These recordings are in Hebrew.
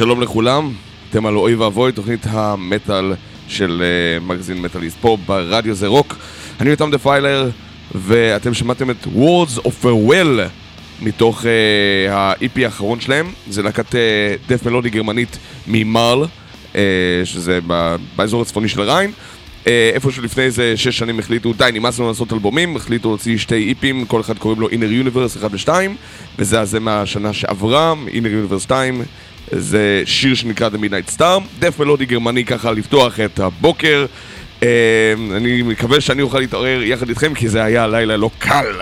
שלום לכולם, אתם על אוי ואבוי, תוכנית המטאל של uh, מגזין מטאליסט פה ברדיו זה רוק. אני איתם דה פיילר, ואתם שמעתם את Words of Farewell מתוך אה, uh, ה-EP האחרון שלהם. זה להקת death uh, מלודי גרמנית ממרל, uh, שזה ב- באזור הצפוני של ריין. Uh, איפה לפני איזה שש שנים החליטו, די, נמאס לנו לעשות אלבומים, החליטו להוציא שתי EP-ים, כל אחד קוראים לו Inner Universe 1 ו-2, וזה הזה מהשנה שעברה, Inner Universe 2. זה שיר שנקרא The Midnight Star, דף מלודי גרמני ככה לפתוח את הבוקר. Uh, אני מקווה שאני אוכל להתעורר יחד איתכם, כי זה היה לילה לא קל.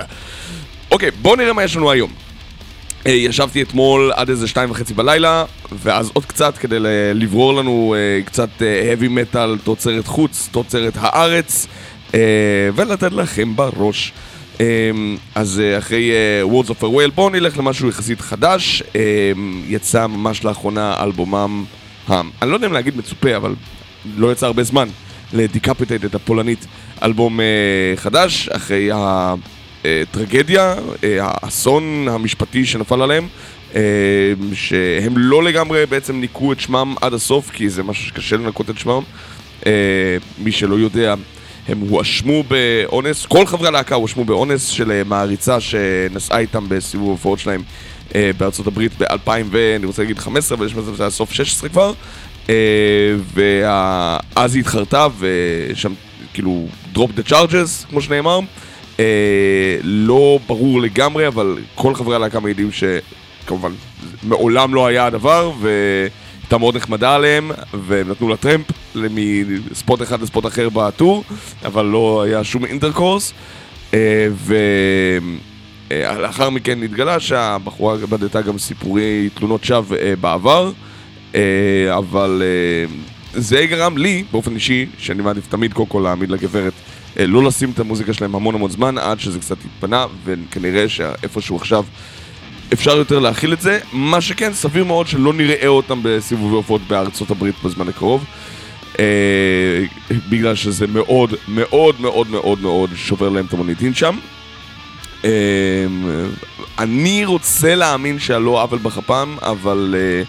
אוקיי, בואו נראה מה יש לנו היום. אה, ישבתי אתמול עד איזה שתיים וחצי בלילה, ואז עוד קצת כדי לברור לנו אה, קצת אה, heavy metal, תוצרת חוץ, תוצרת הארץ, ולתת לכם בראש. אה, אז אה, אחרי אה, Words of Farewell, בואו נלך למשהו יחסית חדש. אה, יצא ממש לאחרונה אלבומם, אני לא יודע אם להגיד מצופה, אבל לא יצא הרבה זמן, לדיקפיטייטד הפולנית, אלבום אה, חדש, אחרי ה... טרגדיה, אה, האסון המשפטי שנפל עליהם, שהם לא לגמרי בעצם ניקו את שמם עד הסוף, כי זה משהו שקשה לנקות את שמם. מי שלא יודע, הם הואשמו באונס, כל חברי הלהקה הואשמו באונס של אה, מעריצה שנסעה איתם בסיבוב ההופעות שלהם אה, בארצות הברית ב-2000 ואני רוצה להגיד 15, אבל יש מצב שזה היה סוף 16 כבר. אה, ואז היא התחרתה ושם כאילו drop the charges, כמו שנאמר. לא ברור לגמרי, אבל כל חברי הלהקה מעידים שכמובן מעולם לא היה הדבר, והייתה מאוד נחמדה עליהם, והם נתנו לה טרמפ מספוט אחד לספוט אחר בטור, אבל לא היה שום אינטרקורס. אה, ולאחר מכן התגלה שהבחורה בדתה גם סיפורי תלונות שווא אה, בעבר, אה, אבל אה, זה גרם לי, באופן אישי, שאני מעדיף תמיד קודם כל להעמיד לגברת אה, לא לשים את המוזיקה שלהם המון המון זמן עד שזה קצת יתפנה, וכנראה שאיפשהו עכשיו אפשר יותר להכיל את זה. מה שכן, סביר מאוד שלא נראה אותם בסיבובי הופעות בארצות הברית בזמן הקרוב. אה, בגלל שזה מאוד מאוד מאוד מאוד מאוד שובר להם את המוניטין שם. אה, אני רוצה להאמין שעל לא עוול בכפם, אבל אה,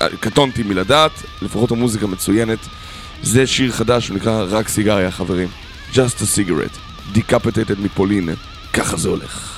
אה, קטונתי מלדעת, לפחות המוזיקה מצוינת. זה שיר חדש שנקרא רק סיגריה חברים. Just a cigarette, Decapitated מפולין, ככה זה הולך.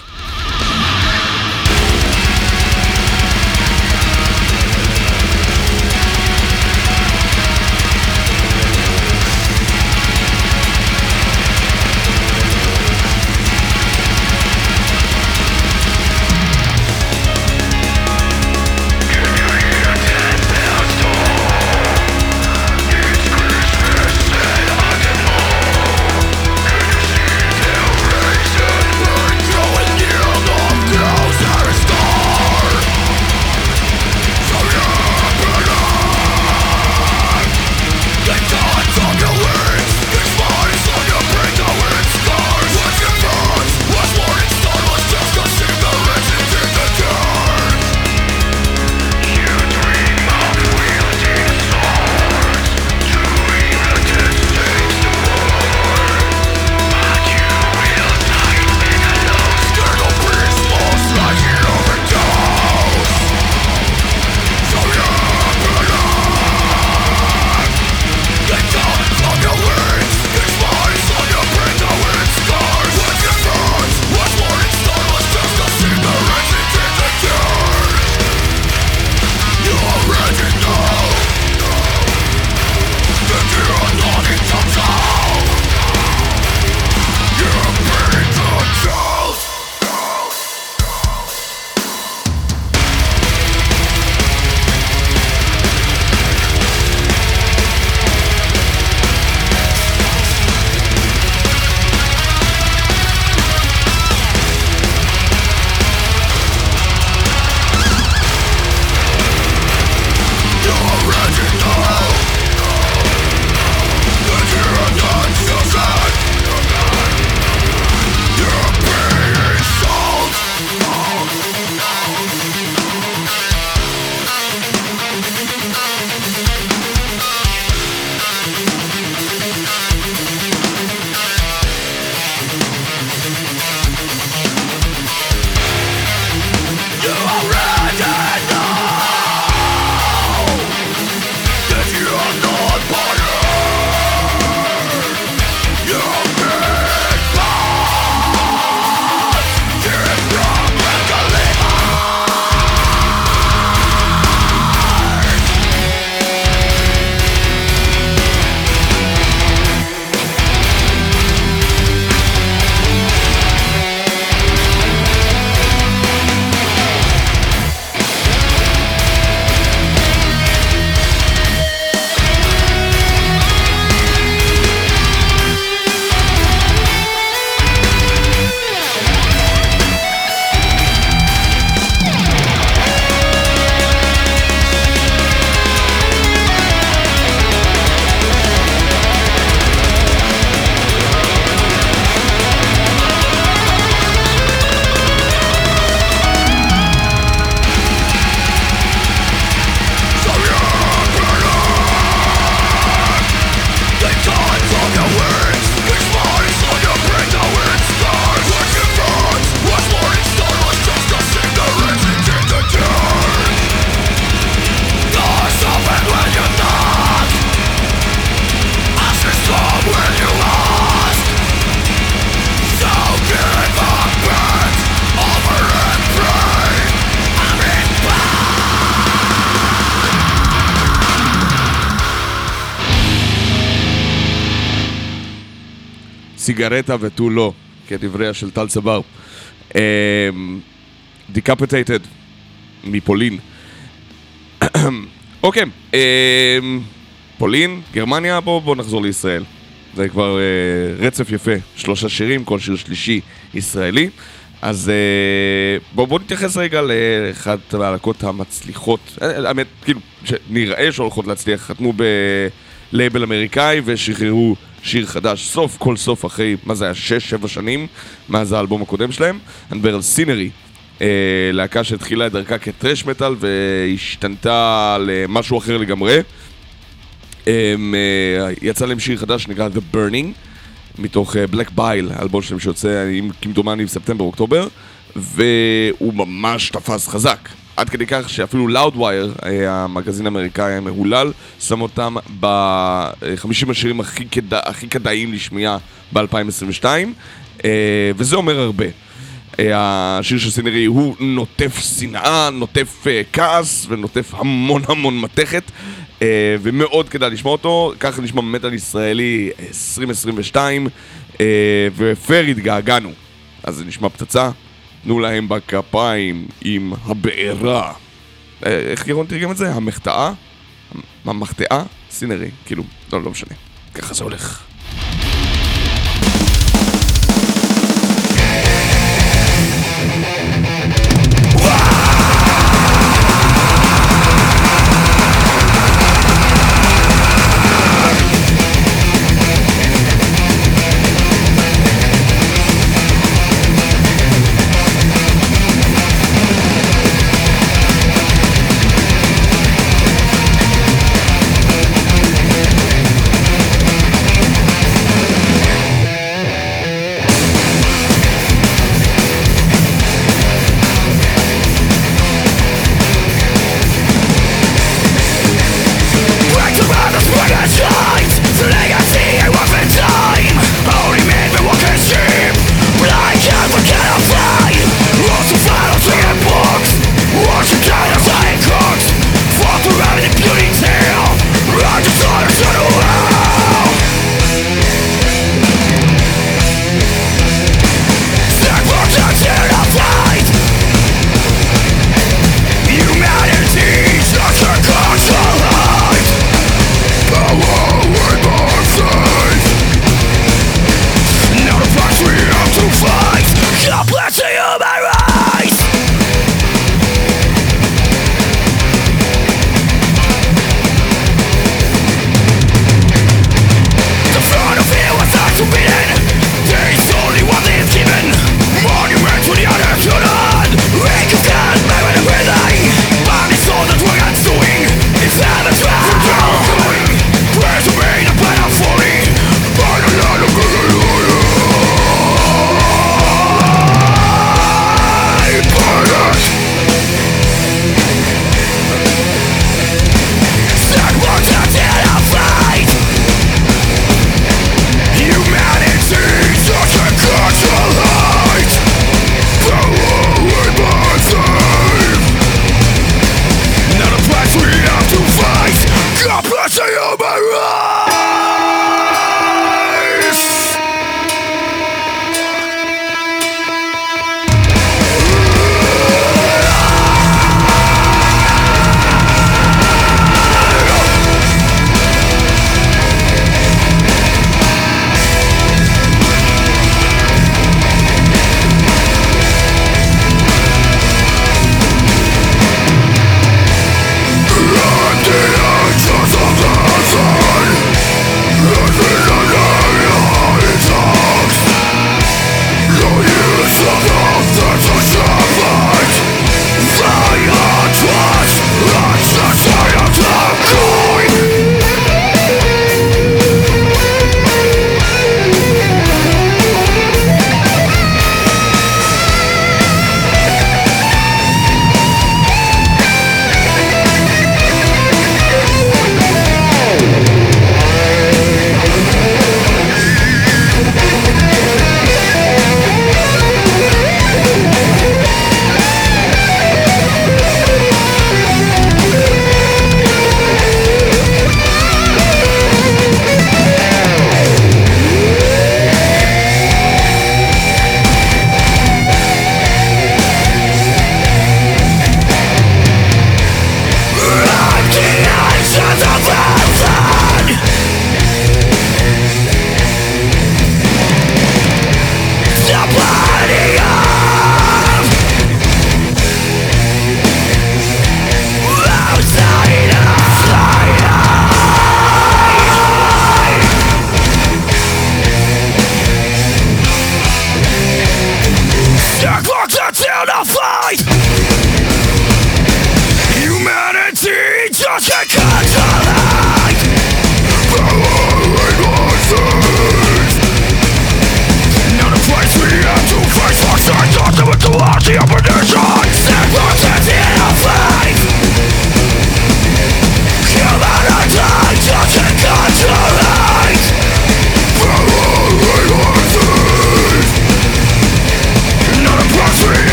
סיגרטה ותו לא, כדבריה של טל צבר. דיקפטייטד, מפולין. אוקיי, אמ, פולין, גרמניה, בואו בוא נחזור לישראל. זה כבר אה, רצף יפה, שלושה שירים, כל שיר שלישי ישראלי. אז אה, בואו בוא נתייחס רגע לאחת מהלהקות המצליחות, אה, האמת, כאילו, שנראה שהולכות להצליח, חתמו בלייבל אמריקאי ושחררו שיר חדש סוף כל סוף אחרי, מה זה היה, 6-7 שנים מאז האלבום הקודם שלהם. אני מדבר על סינרי, אה, להקה שהתחילה את דרכה כטרש מטאל והשתנתה למשהו אחר לגמרי. הם, אה, יצא להם שיר חדש שנקרא The Burning, מתוך אה, Black Bile, האלבום שלהם שיוצא, כמדומני, בספטמבר-אוקטובר, והוא ממש תפס חזק. עד כדי כך שאפילו Loudwire, המגזין האמריקאי המהולל, שם אותם ב-50 השירים הכי, כדא, הכי כדאיים לשמיעה ב-2022, וזה אומר הרבה. השיר של סינרי הוא נוטף שנאה, נוטף כעס ונוטף המון המון מתכת אה, ומאוד כדאי לשמוע אותו, ככה נשמע מטאל ישראלי 2022, אה, ופר התגעגענו. אז זה נשמע פצצה, תנו להם בכפיים עם הבעירה. אה, איך ירון תרגם את זה? המחטאה? המחטאה? סינרי, כאילו, לא, לא משנה. ככה זה הולך.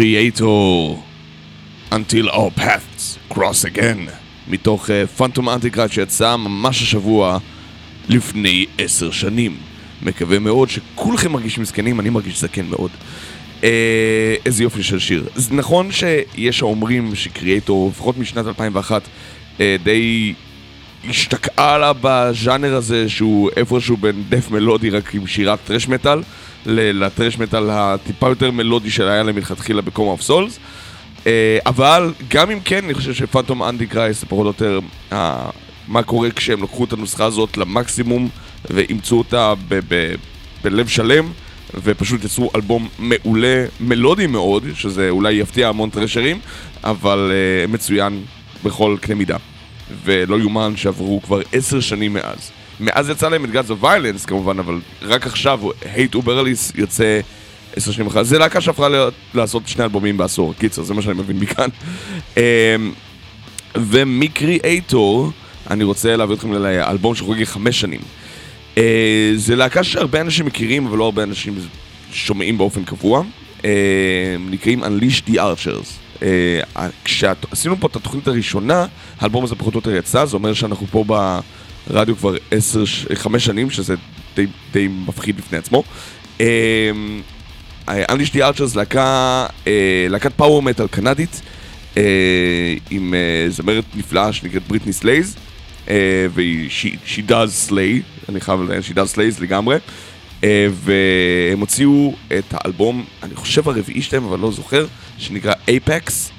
Kreator Until Our Paths Cross Again מתוך Phantom uh, Antichrist שיצא ממש השבוע לפני עשר שנים. מקווה מאוד שכולכם מרגישים זקנים, אני מרגיש זקן מאוד. Uh, איזה יופי של שיר. זה נכון שיש האומרים ש Kreator, לפחות משנת 2001, uh, די השתקעה לה בז'אנר הזה שהוא איפשהו בין death מלודי רק עם שירת thrash metal ל thrash metal הטיפה יותר מלודי שהיה להם מלכתחילה ב Coma of Souls אבל גם אם כן אני חושב ש Phantom Antichrist זה פחות או יותר uh, מה קורה כשהם לקחו את הנוסחה הזאת למקסימום ואימצו אותה בלב שלם ופשוט יצרו אלבום מעולה, מלודי מאוד, שזה אולי יפתיע המון טרשרים, אבל uh, מצוין בכל קנה מידה. ולא יאומן שעברו כבר עשר שנים מאז. מאז יצא להם את Gods of Violence כמובן, אבל רק עכשיו, Uber Alice יוצא עשר שנים אחרי. זה להקה שהפכה לעשות שני אלבומים בעשור, קיצר, זה מה שאני מבין מכאן. אמ, ומקריאייטור, אני רוצה להביא אתכם לאלבום שחוגג חמש שנים. אה, זה להקה שהרבה אנשים מכירים, אבל לא הרבה אנשים שומעים באופן קבוע. אה, נקראים Unleash the Archers. אה, כשעשינו פה את התוכנית הראשונה, האלבום הזה פחות או יותר יצא, זה אומר שאנחנו פה ברדיו כבר עשר, חמש שנים, שזה די, די מפחיד בפני עצמו. Unleash the Archers להקה, אה, להקת power metal קנדית, אה, עם זמרת נפלאה שנקראת Brittney Slayes, והיא She Does Slay, אני חייב לציין She Does Slays לגמרי. והם הוציאו את האלבום, אני חושב הרביעי שלהם, אבל לא זוכר, שנקרא Apex,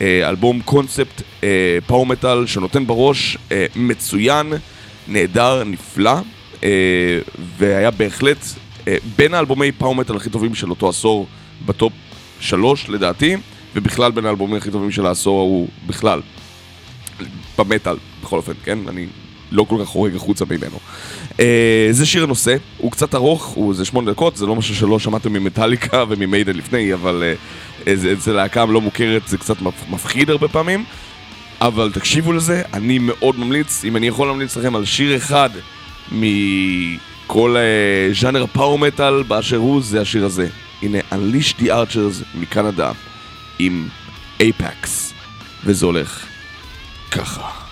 אלבום קונספט power metal שנותן בראש, מצוין, נהדר, נפלא, אה, והיה בהחלט בין האלבומי power metal הכי טובים של אותו עשור בטופ שלוש לדעתי, ובכלל בין האלבומים הכי טובים של העשור ההוא בכלל, במטאל בכל אופן, כן? אני לא כל כך חורג החוצה ממנו. אה, זה שיר הנושא, הוא קצת ארוך, הוא זה שמונה דקות, זה לא משהו שלא שמעתם ממטאליקה וממיידן לפני, אבל אה, זה להקה לא מוכרת, זה קצת מפחיד הרבה פעמים. אבל תקשיבו לזה, אני מאוד ממליץ, אם אני יכול להמליץ לכם על שיר אחד מכל אה, ז'אנר פאור מטאל באשר הוא, זה השיר הזה. הנה, Unleash the Archers מקנדה עם אייפקס, וזה הולך ככה.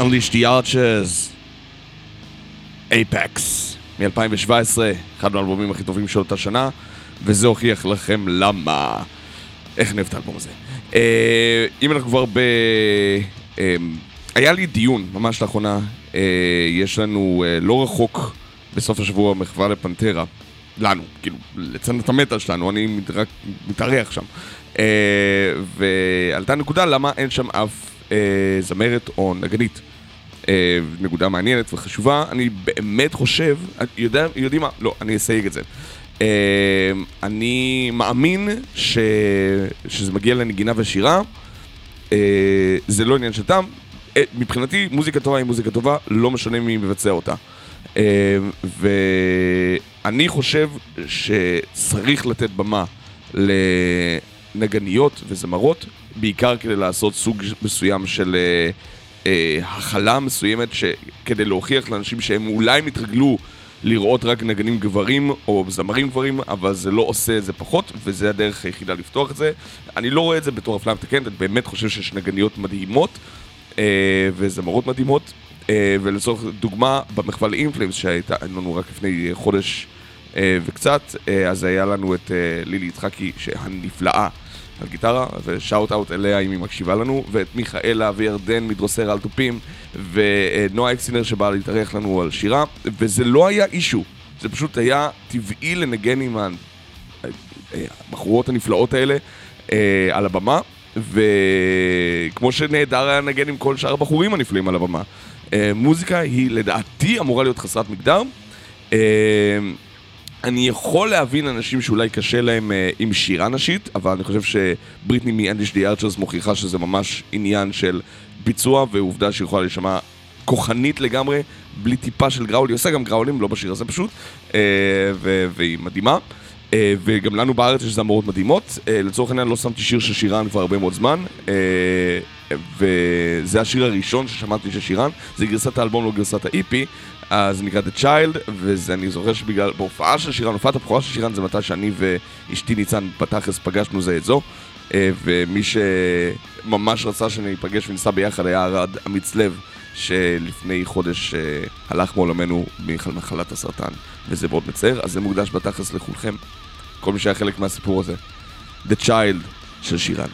Unleash the Archers, Apex, מ-2017, אחד מהאלבומים הכי טובים של אותה שנה, וזה הוכיח לכם למה. איך נאהב את האלבום הזה. אה, אם אנחנו כבר ב... אה, היה לי דיון ממש לאחרונה, אה, יש לנו אה, לא רחוק בסוף השבוע מחווה לפנטרה, לנו, כאילו, לצנת המטה שלנו, אני רק מתארח שם. אה, ועלתה נקודה למה אין שם אף אה, זמרת או נגנית. אה, נקודה מעניינת וחשובה, אני באמת חושב, יודע, יודעים מה? לא, אני אסייג את זה. אה, אני מאמין ש... שזה מגיע לנגינה ושירה, אה, זה לא עניין של טעם. מבחינתי, מוזיקה טובה היא מוזיקה טובה, לא משנה מי מבצע אותה. ואני חושב שצריך לתת במה לנגניות וזמרות, בעיקר כדי לעשות סוג מסוים של אה, הכלה מסוימת, ש... כדי להוכיח לאנשים שהם אולי מתרגלו לראות רק נגנים גברים או זמרים גברים, אבל זה לא עושה את זה פחות, וזה הדרך היחידה לפתוח את זה. אני לא רואה את זה בתור אפליה מתקנת, אני באמת חושב שיש נגניות מדהימות אה, וזמרות מדהימות. אה, ולצורך דוגמה, במחווה לאינפלאמס שהייתה לנו רק לפני חודש אה, וקצת, אה, אז היה לנו את אה, לילי יצחקי הנפלאה על גיטרה, ושאוט אאוט אליה אם היא מקשיבה לנו, ואת מיכאלה וירדן מדרוסר על תופים, ונועה אקסינר שבאה להתארח לנו על שירה, וזה לא היה אישו, זה פשוט היה טבעי לנגן עם הבחורות הנפלאות האלה אה, על הבמה, וכמו שנהדר היה לנגן עם כל שאר הבחורים הנפלאים על הבמה. אה, מוזיקה היא לדעתי אמורה להיות חסרת מגדר. אני יכול להבין אנשים שאולי קשה להם אה, עם שירה נשית, אבל אני חושב שבריטני the Archers מוכיחה שזה ממש עניין של ביצוע, ועובדה שהיא יכולה להישמע כוחנית לגמרי, בלי טיפה של גראול, היא עושה גם גראולים, לא בשיר הזה פשוט, אה, ו- והיא מדהימה. אה, וגם לנו בארץ יש זמרות מדהימות. אה, לצורך העניין לא שמתי שיר של שירן כבר הרבה מאוד זמן, אה, וזה השיר הראשון ששמעתי של שירן, זה גרסת האלבום, לא גרסת ה-EP, אז זה נקרא The Child, ואני זוכר שבגלל, בהופעה של שירן, הופעת הבכורה של שירן זה מתי שאני ואשתי ניצן בתכלס פגשנו זה את זו, אה, ומי שממש רצה שניפגש וניסע ביחד היה ארד אמיץ לב, שלפני חודש אה, הלך מעולמנו ממחלת הסרטן, וזה מאוד מצער, אז זה מוקדש בתכלס לכולכם, כל מי שהיה חלק מהסיפור הזה. The Child של שירן.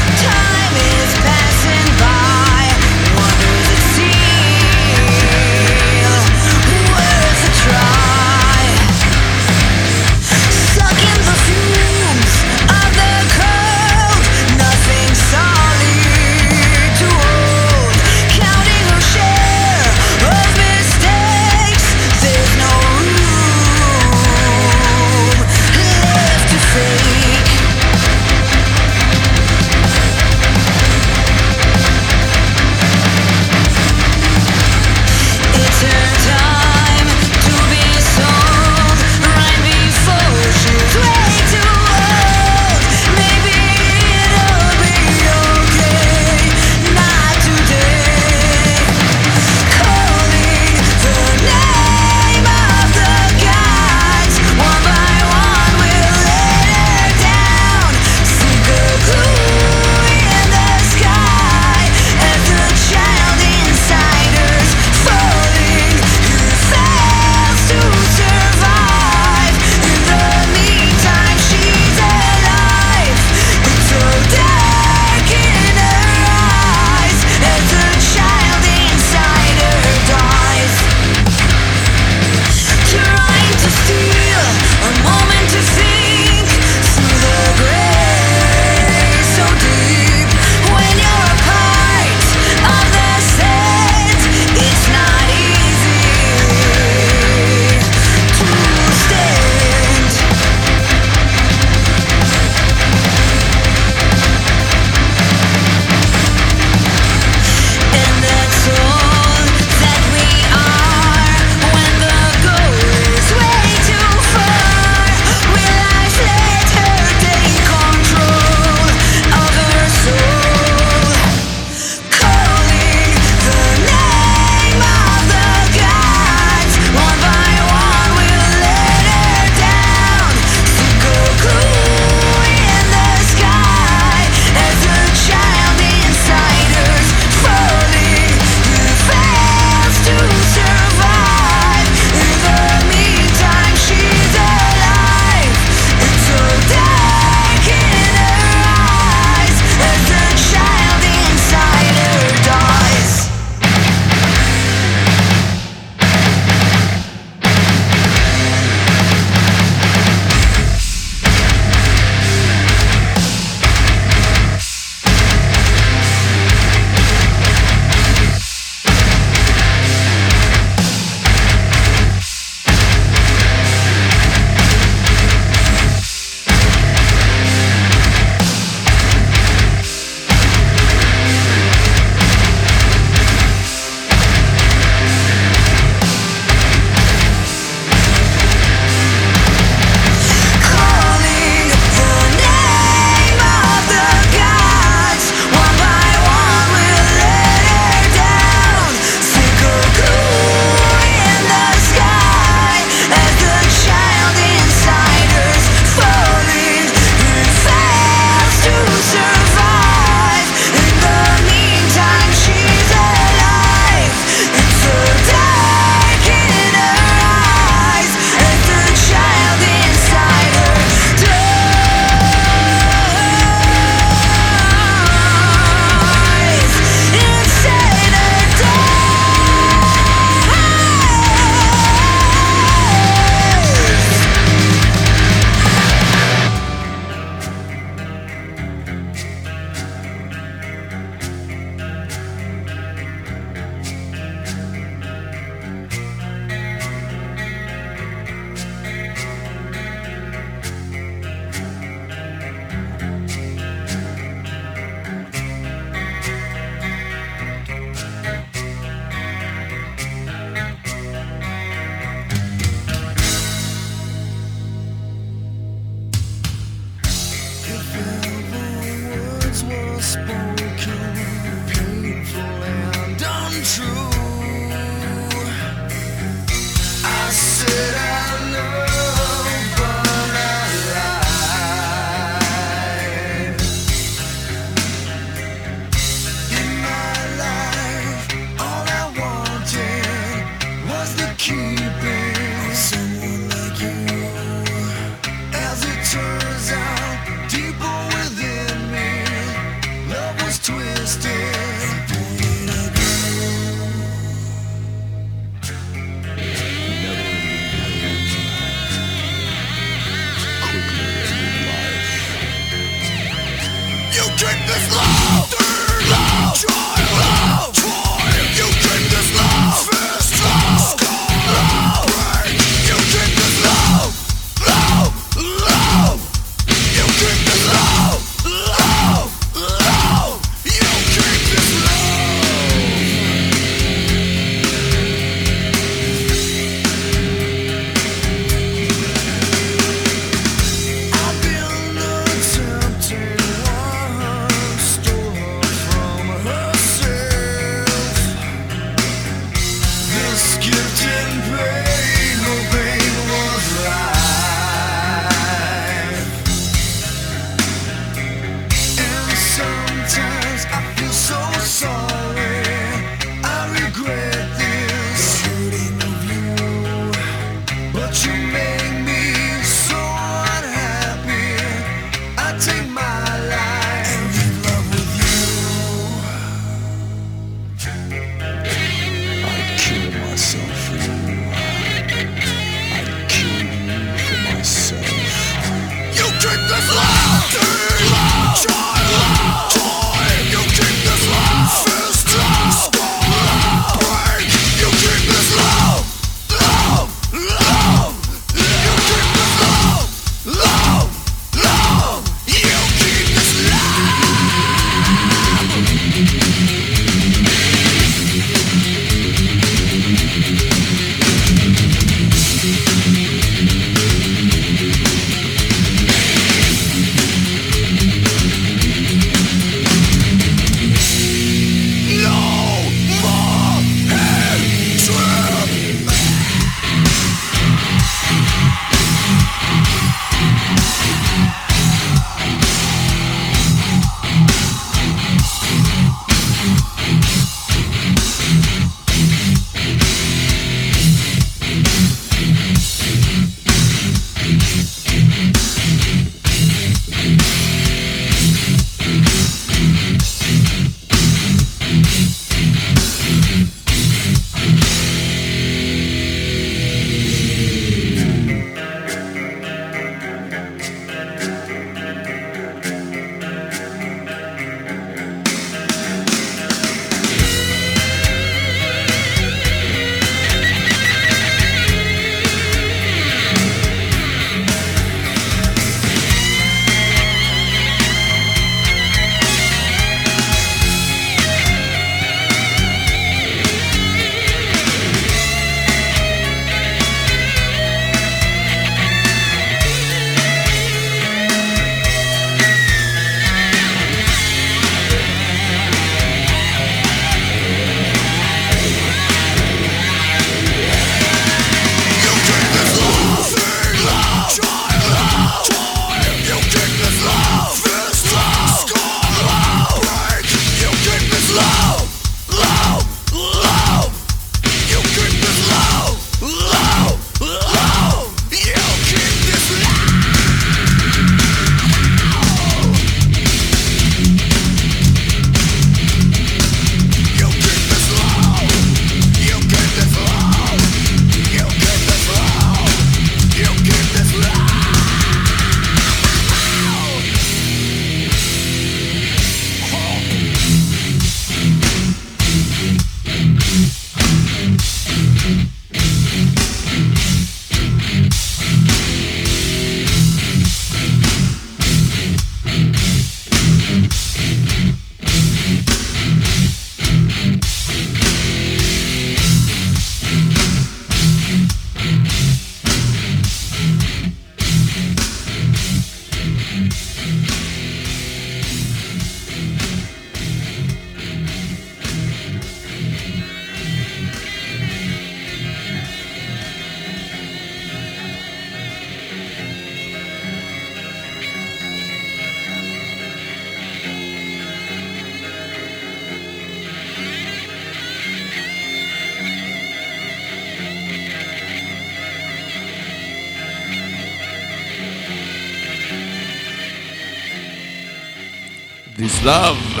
This Love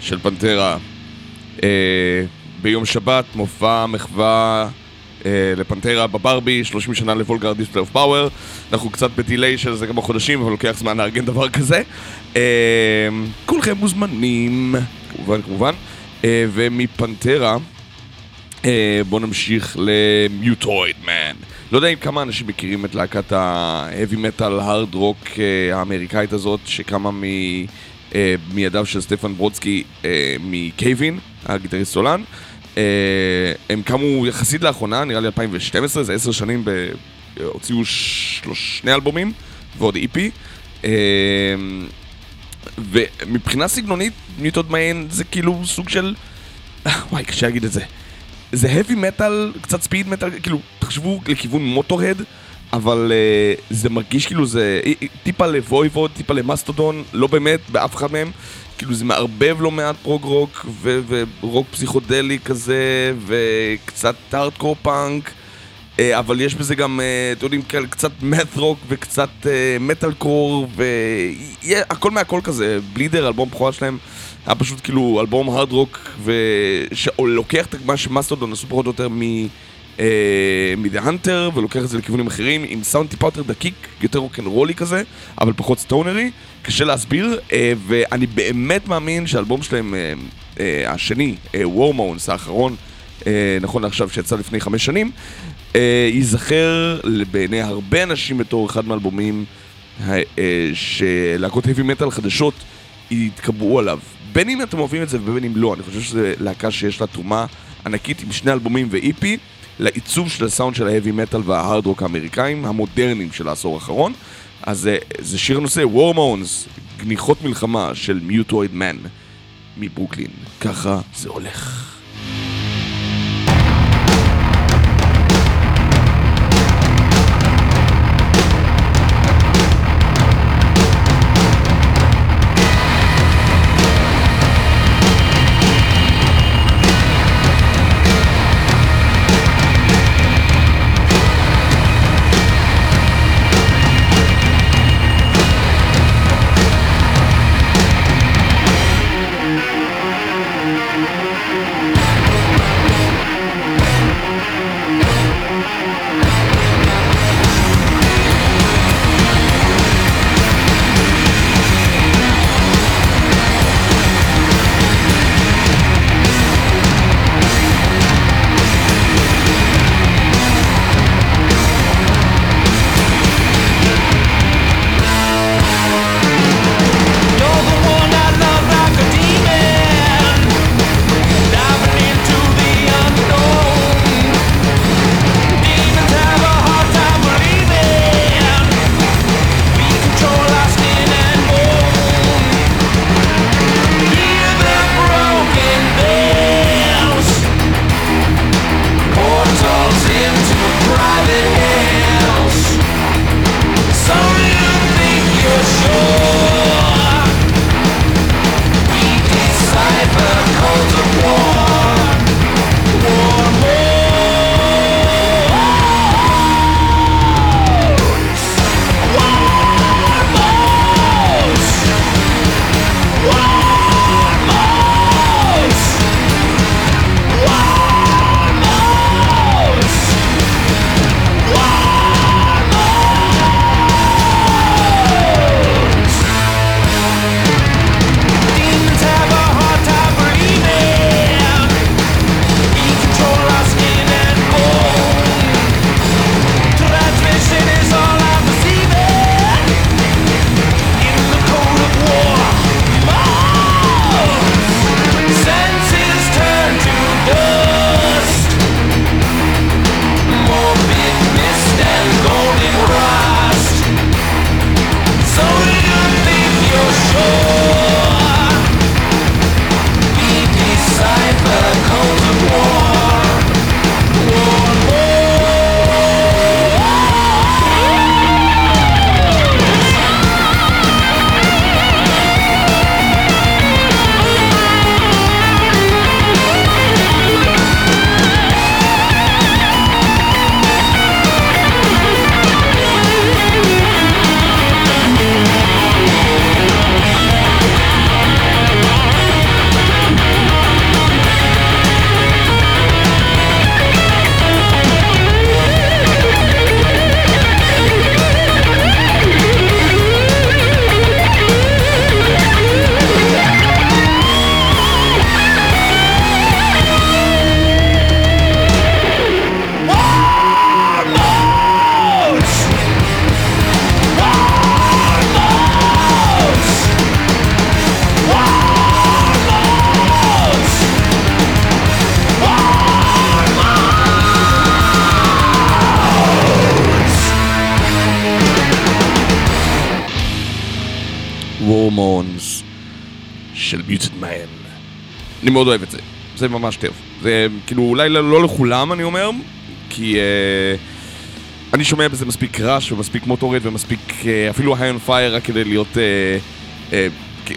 של פנטרה. אה, ביום שבת מופע מחווה אה, לפנטרה בברבי, 30 שנה ל Vulgar Display of Power. אנחנו קצת ב delay של זה כמה חודשים, אבל לוקח זמן לארגן דבר כזה. אה, כולכם מוזמנים, כמובן, כמובן. אה, ומפנטרה, אה, בואו נמשיך ל Mutoid Man. לא יודע אם כמה אנשים מכירים את להקת metal hard rock אה, האמריקאית הזאת שקמה מ... אה, מידיו של סטפן ברודסקי אה, מקייבין, הגיטריסט סולן. אה, הם קמו יחסית לאחרונה, נראה לי 2012, זה עשר שנים, ב... הוציאו שלוש... שני אלבומים ועוד איפי. אה, ומבחינה סגנונית, מיוטוד מיין זה כאילו סוג של... וואי, קשה להגיד את זה. זה heavy metal, קצת ספיד מטאל, כאילו, תחשבו לכיוון מוטורד, אבל uh, זה מרגיש כאילו זה טיפה ל Voivod, טיפה למאסטודון, לא באמת, באף אחד מהם. כאילו זה מערבב לא מעט prog rock ו- ורוק פסיכודלי כזה, וקצת hardcore punk, uh, אבל יש בזה גם, uh, אתם יודעים, קצת math rock וקצת מטאל קור, והכל מהכל כזה. Bleeder, אלבום בכורה שלהם. היה פשוט כאילו אלבום hard rock, שלוקח את מה שמאסטודון עשו פחות או יותר מ... מדה הנטר, ולוקח את זה לכיוונים אחרים, עם סאונד טיפה יותר דקיק, יותר רוקנרולי כזה, אבל פחות סטונרי, קשה להסביר, אה, ואני באמת מאמין שהאלבום שלהם, אה, אה, השני, וורמונס, האחרון, נכון לעכשיו שיצא לפני חמש שנים, ייזכר בעיני הרבה אנשים בתור אחד מהאלבומים שלהקות heavy metal חדשות יתקבעו עליו. בין אם אתם אוהבים את זה ובין אם לא, אני חושב שזו להקה שיש לה תרומה ענקית עם שני אלבומים ואיפי לעיצוב של הסאונד של ההאבי מטאל וההארד רוק האמריקאים המודרניים של העשור האחרון. אז זה, זה שיר הנושא, וורמונס, גניחות מלחמה של מיוטויד מן מברוקלין. ככה זה הולך. של Mutoid Man. אני מאוד אוהב את זה, זה ממש טוב. זה כאילו אולי לא, לא לכולם אני אומר, כי uh, אני שומע בזה מספיק רעש ומספיק Motörhead ומספיק uh, אפילו High on Fire רק כדי להיות... Uh, uh,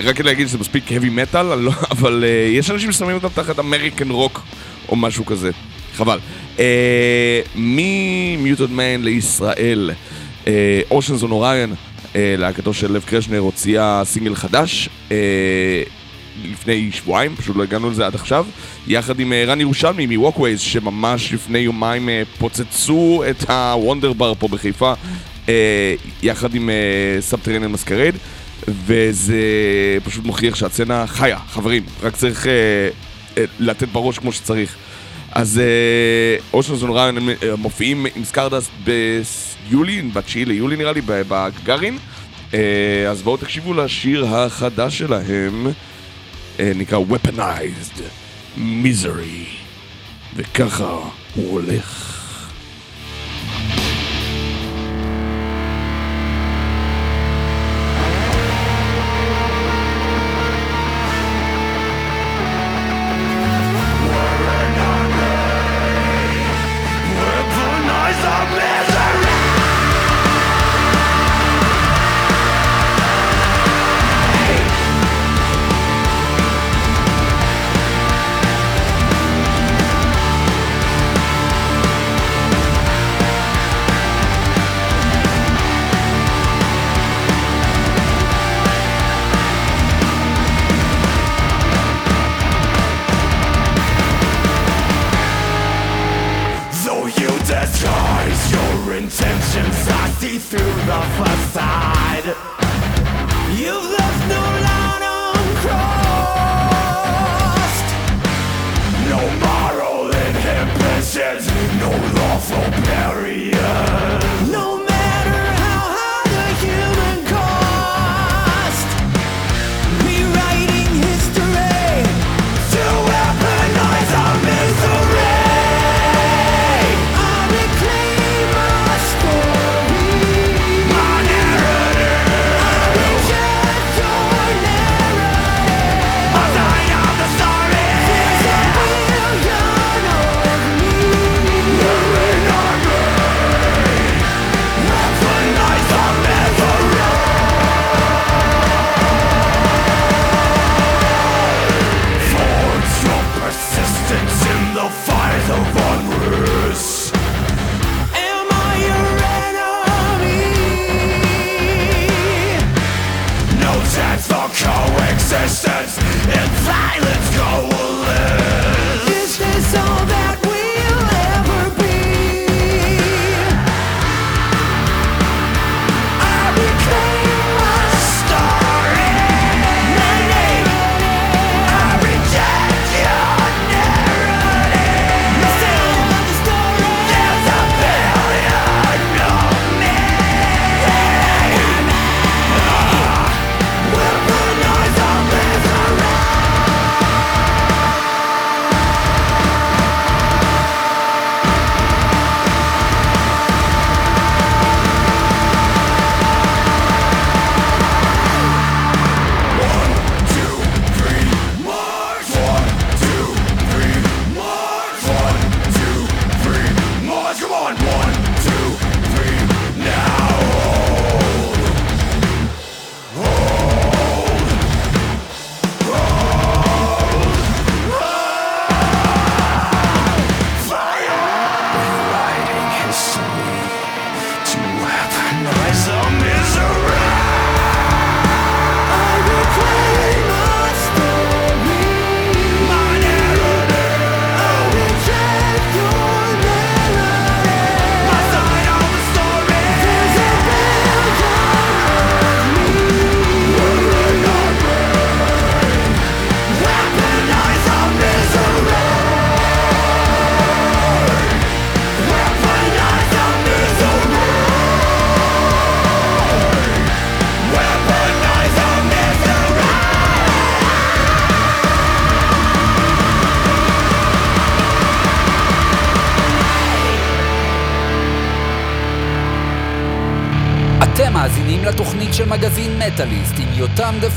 רק כדי להגיד שזה מספיק heavy metal, לא, אבל uh, יש אנשים ששמים אותם תחת American rock או משהו כזה. חבל. Uh, מ Mutoid Man לישראל, Oceans on Orion, להקתו של לב קרשנר הוציאה סינגל חדש. Uh, לפני שבועיים, פשוט לא הגענו לזה עד עכשיו, יחד עם אה, רן ירושלמי מ Walkways, שממש לפני יומיים אה, פוצצו את הוונדר בר פה בחיפה, אה, יחד עם Subterranean Masquerade, וזה פשוט מוכיח שהסצנה חיה, חברים, רק צריך לתת בראש כמו שצריך. אז Oceans on Orion מופיעים עם סקרדסט ביולי, ב-9 ליולי נראה לי, בגארין. אז בואו תקשיבו לשיר החדש שלהם. נקרא Weaponized Misery, וככה הוא הולך. עם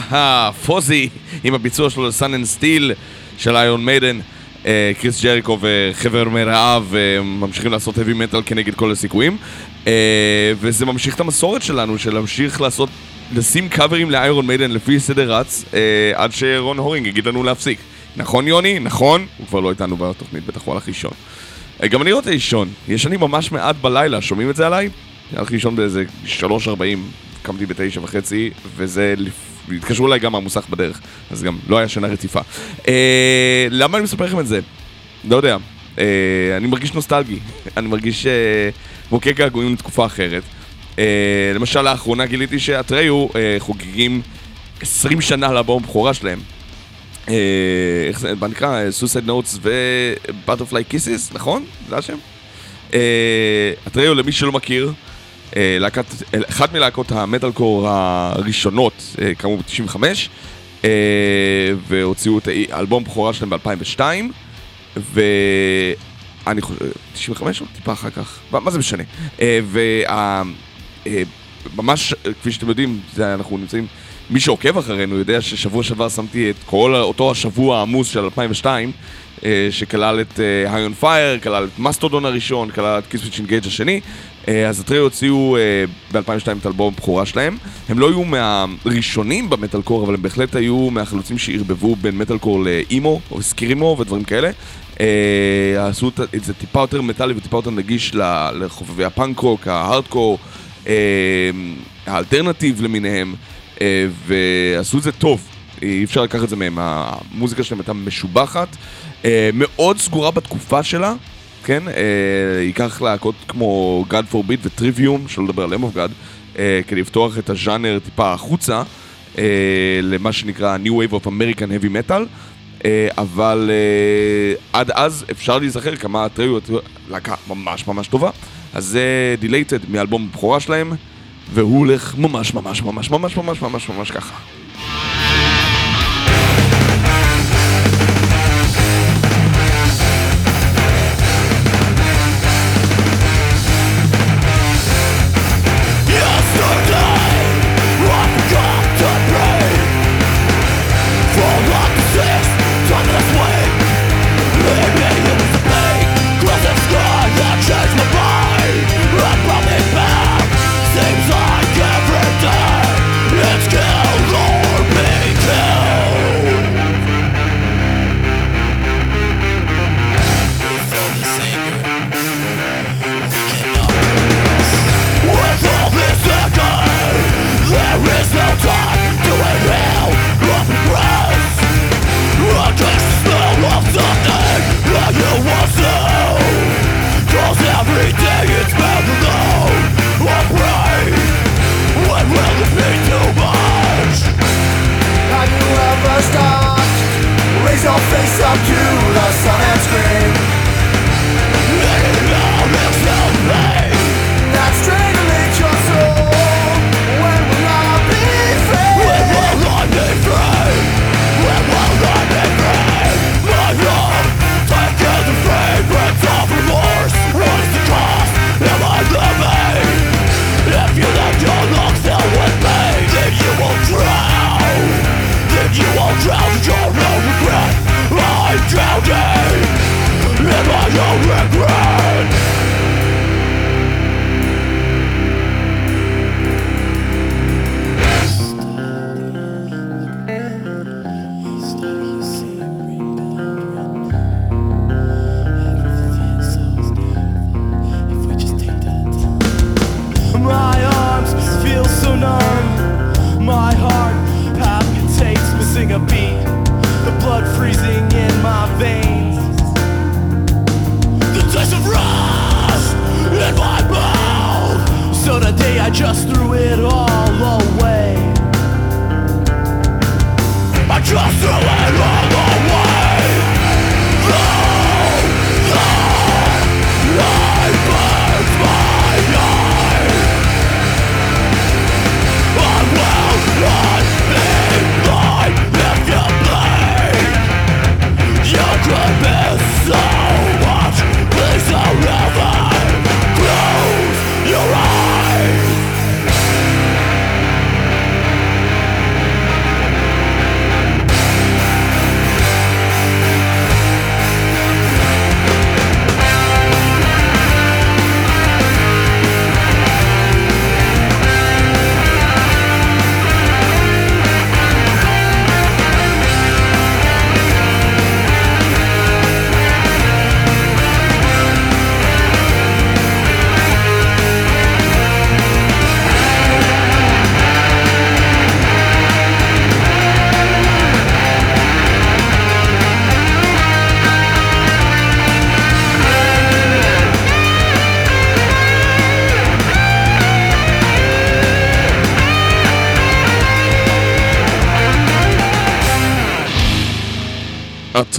Fozzy עם הביצוע שלו ל Sun and Steel של מיידן. אה, קריס ג'ריקו וחבר מרעיו אה, ממשיכים לעשות heavy metal כנגד כל הסיכויים. אה, וזה ממשיך את המסורת שלנו של להמשיך לעשות, לשים קאברים לאיירון מיידן לפי סדר רץ עד שרון הורינג יגיד לנו להפסיק. נכון יוני? נכון? הוא כבר לא איתנו בתוכנית, בטח הוא הלך לישון. גם אני רוצה לישון, ישנים ממש מעט בלילה, שומעים את זה עליי? הלכתי לישון באיזה 3.40, קמתי בתשע וחצי, וזה... לפ- התקשרו אליי גם מהמוסך בדרך, אז גם לא היה שינה רציפה. אה, למה אני מספר לכם את זה? לא יודע. אה, אני מרגיש נוסטלגי, אני מרגיש אה, מוכה געגועים לתקופה אחרת. אה, למשל, לאחרונה גיליתי ש Atreyu אה, חוגגים 20 שנה לאלבום הבכורה שלהם. אה, איך זה מה נקרא? Suicide Notes ו Butterfly Kisses, נכון? זה השם? אה, אתריו, למי שלא מכיר, אה, להקת, אה, אחת מלהקות המטאל קור הראשונות, אה, כאמור ב-95, אה, והוציאו את האלבום הבכורה שלהם ב-2002, ואני חושב, 95 או טיפה אחר כך? מה, זה משנה? אה, וה... אה, ממש, אה, כפי שאתם יודעים, זה, אנחנו נמצאים, מי שעוקב אחרינו יודע ששבוע שעבר שמתי את כל אותו השבוע העמוס של 2002, אה, שכלל את High on Fire, כלל את מסטודון הראשון, כלל את Killswitch Engage השני. אה, אז Atreyu הוציאו ב-2002 את אלבום הבכורה שלהם. הם לא היו מהראשונים במטאל קור, אבל הם בהחלט היו מהחלוצים שערבבו בין metalcore ל emo, או screamo ודברים כאלה. אה, עשו את זה טיפה יותר מטאלי וטיפה יותר נגיש לחובבי ה punk rock, ההארדקור, אה, ה alternative למיניהם, אה, ועשו את זה טוב. אי אפשר לקחת את זה מהם, המוזיקה שלהם הייתה משובחת, אה, מאוד סגורה בתקופה שלה, כן? אה, ייקח להקות כמו God Forbid ו Trivium, שלא לדבר על Lamb of God, אה, כדי לפתוח את הז'אנר טיפה החוצה, אה, למה שנקרא New Wave of American Heavy Metal. אה, אבל אה, עד אז אפשר להיזכר כמה Atreyu להקה ממש ממש טובה. אז זה Dilated מאלבום הבכורה שלהם, והוא הולך ממש ממש ממש ממש ממש ממש ממש ככה.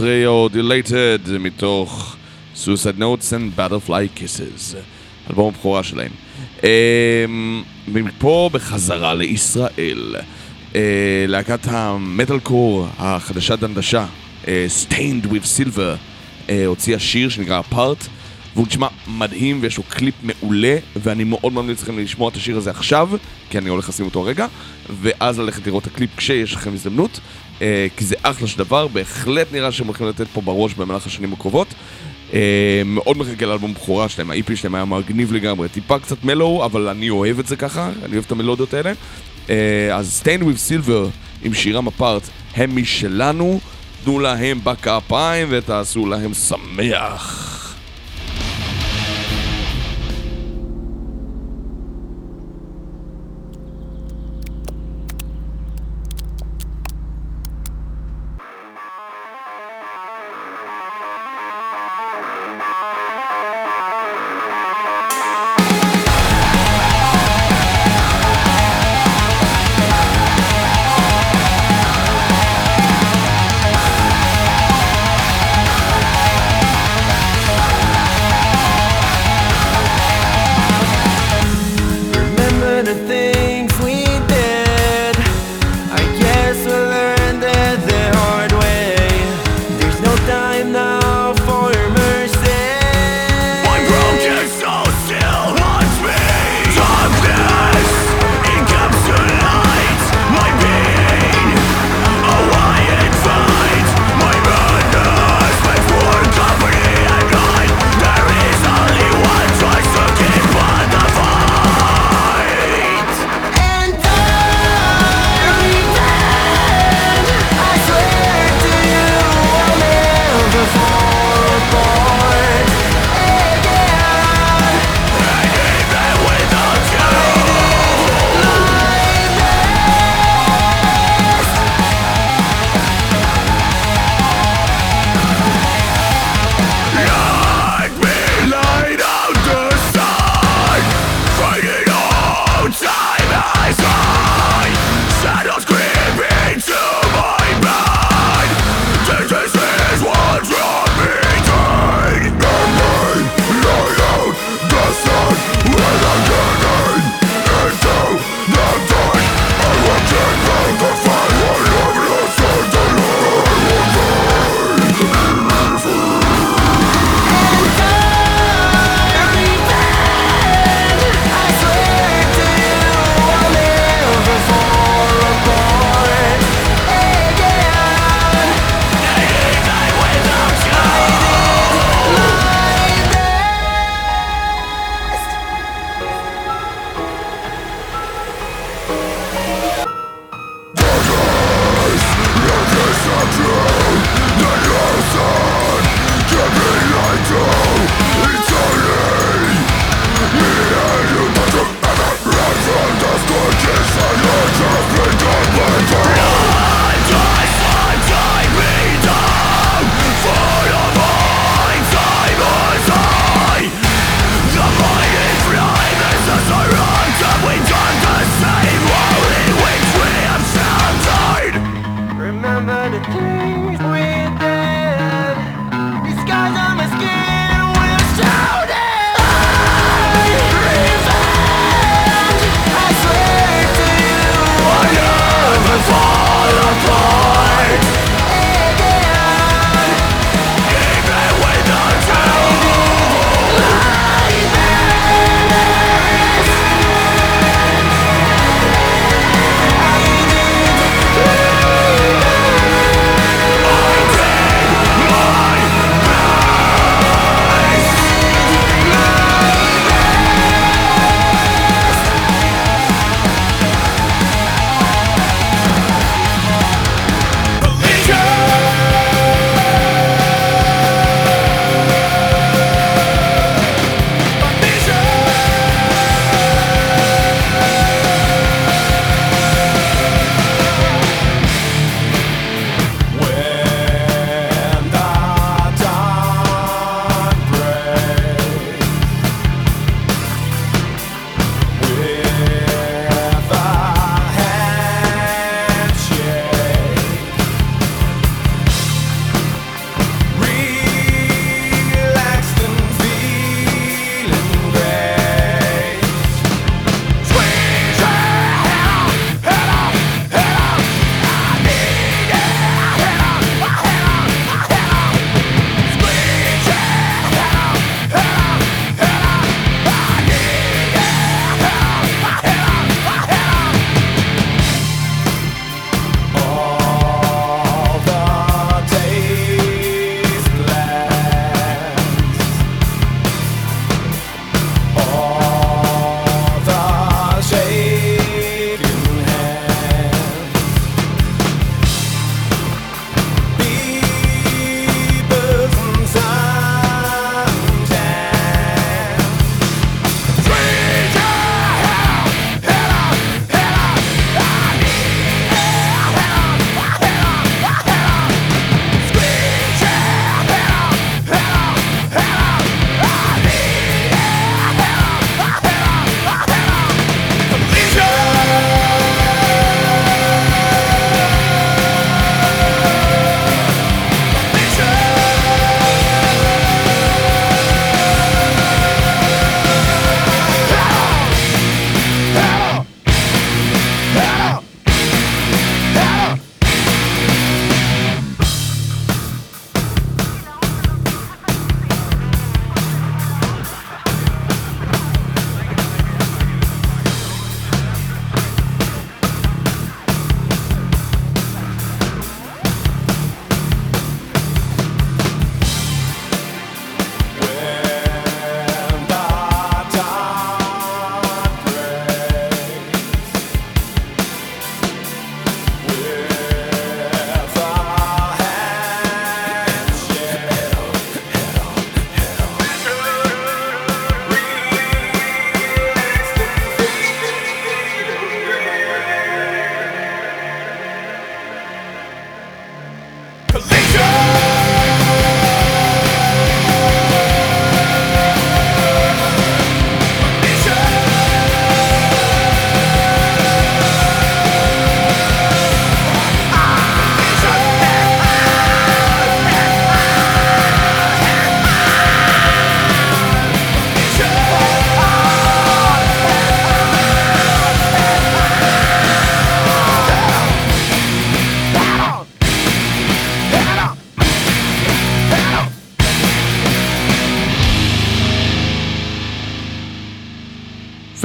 Atreyu, Dilated מתוך Suicide Notes and Butterfly Kisses, אלבום הבכורה שלהם. אמ, ומפה בחזרה לישראל, אה, להקת המטאל קור החדשה דנדשה, אה, Stained with Silver, אה, הוציאה שיר שנקרא Apart, והוא נשמע מדהים ויש לו קליפ מעולה, ואני מאוד ממליץ לכם לשמוע את השיר הזה עכשיו, כי אני הולך לשים אותו רגע, ואז ללכת לראות את הקליפ כשיש לכם הזדמנות, כי זה אחלה של דבר, בהחלט נראה שהם הולכים לתת פה בראש במהלך השנים הקרובות. אה, מאוד מחכה לאלבום בכורה שלהם, ה-EP שלהם היה מגניב לגמרי, טיפה קצת מלואו, אבל אני אוהב את זה ככה, אני אוהב את המלודיות האלה. אה, אז Stand with Silver עם שירם אפארט, הם משלנו, תנו להם בכפיים ותעשו להם שמח.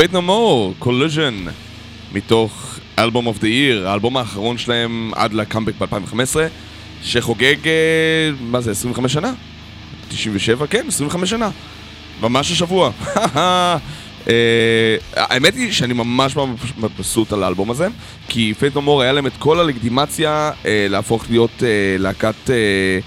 Faith No More, Collision, מתוך Album of the Year, האלבום האחרון שלהם עד לקאמבק ב-2015, שחוגג, אה, מה זה, 25 שנה? 97? כן, 25 שנה. ממש השבוע. אה, האמת היא שאני ממש מבסוט על האלבום הזה, כי Faith No More היה להם את כל הלגיטימציה אה, להפוך להיות אה, להקת אה,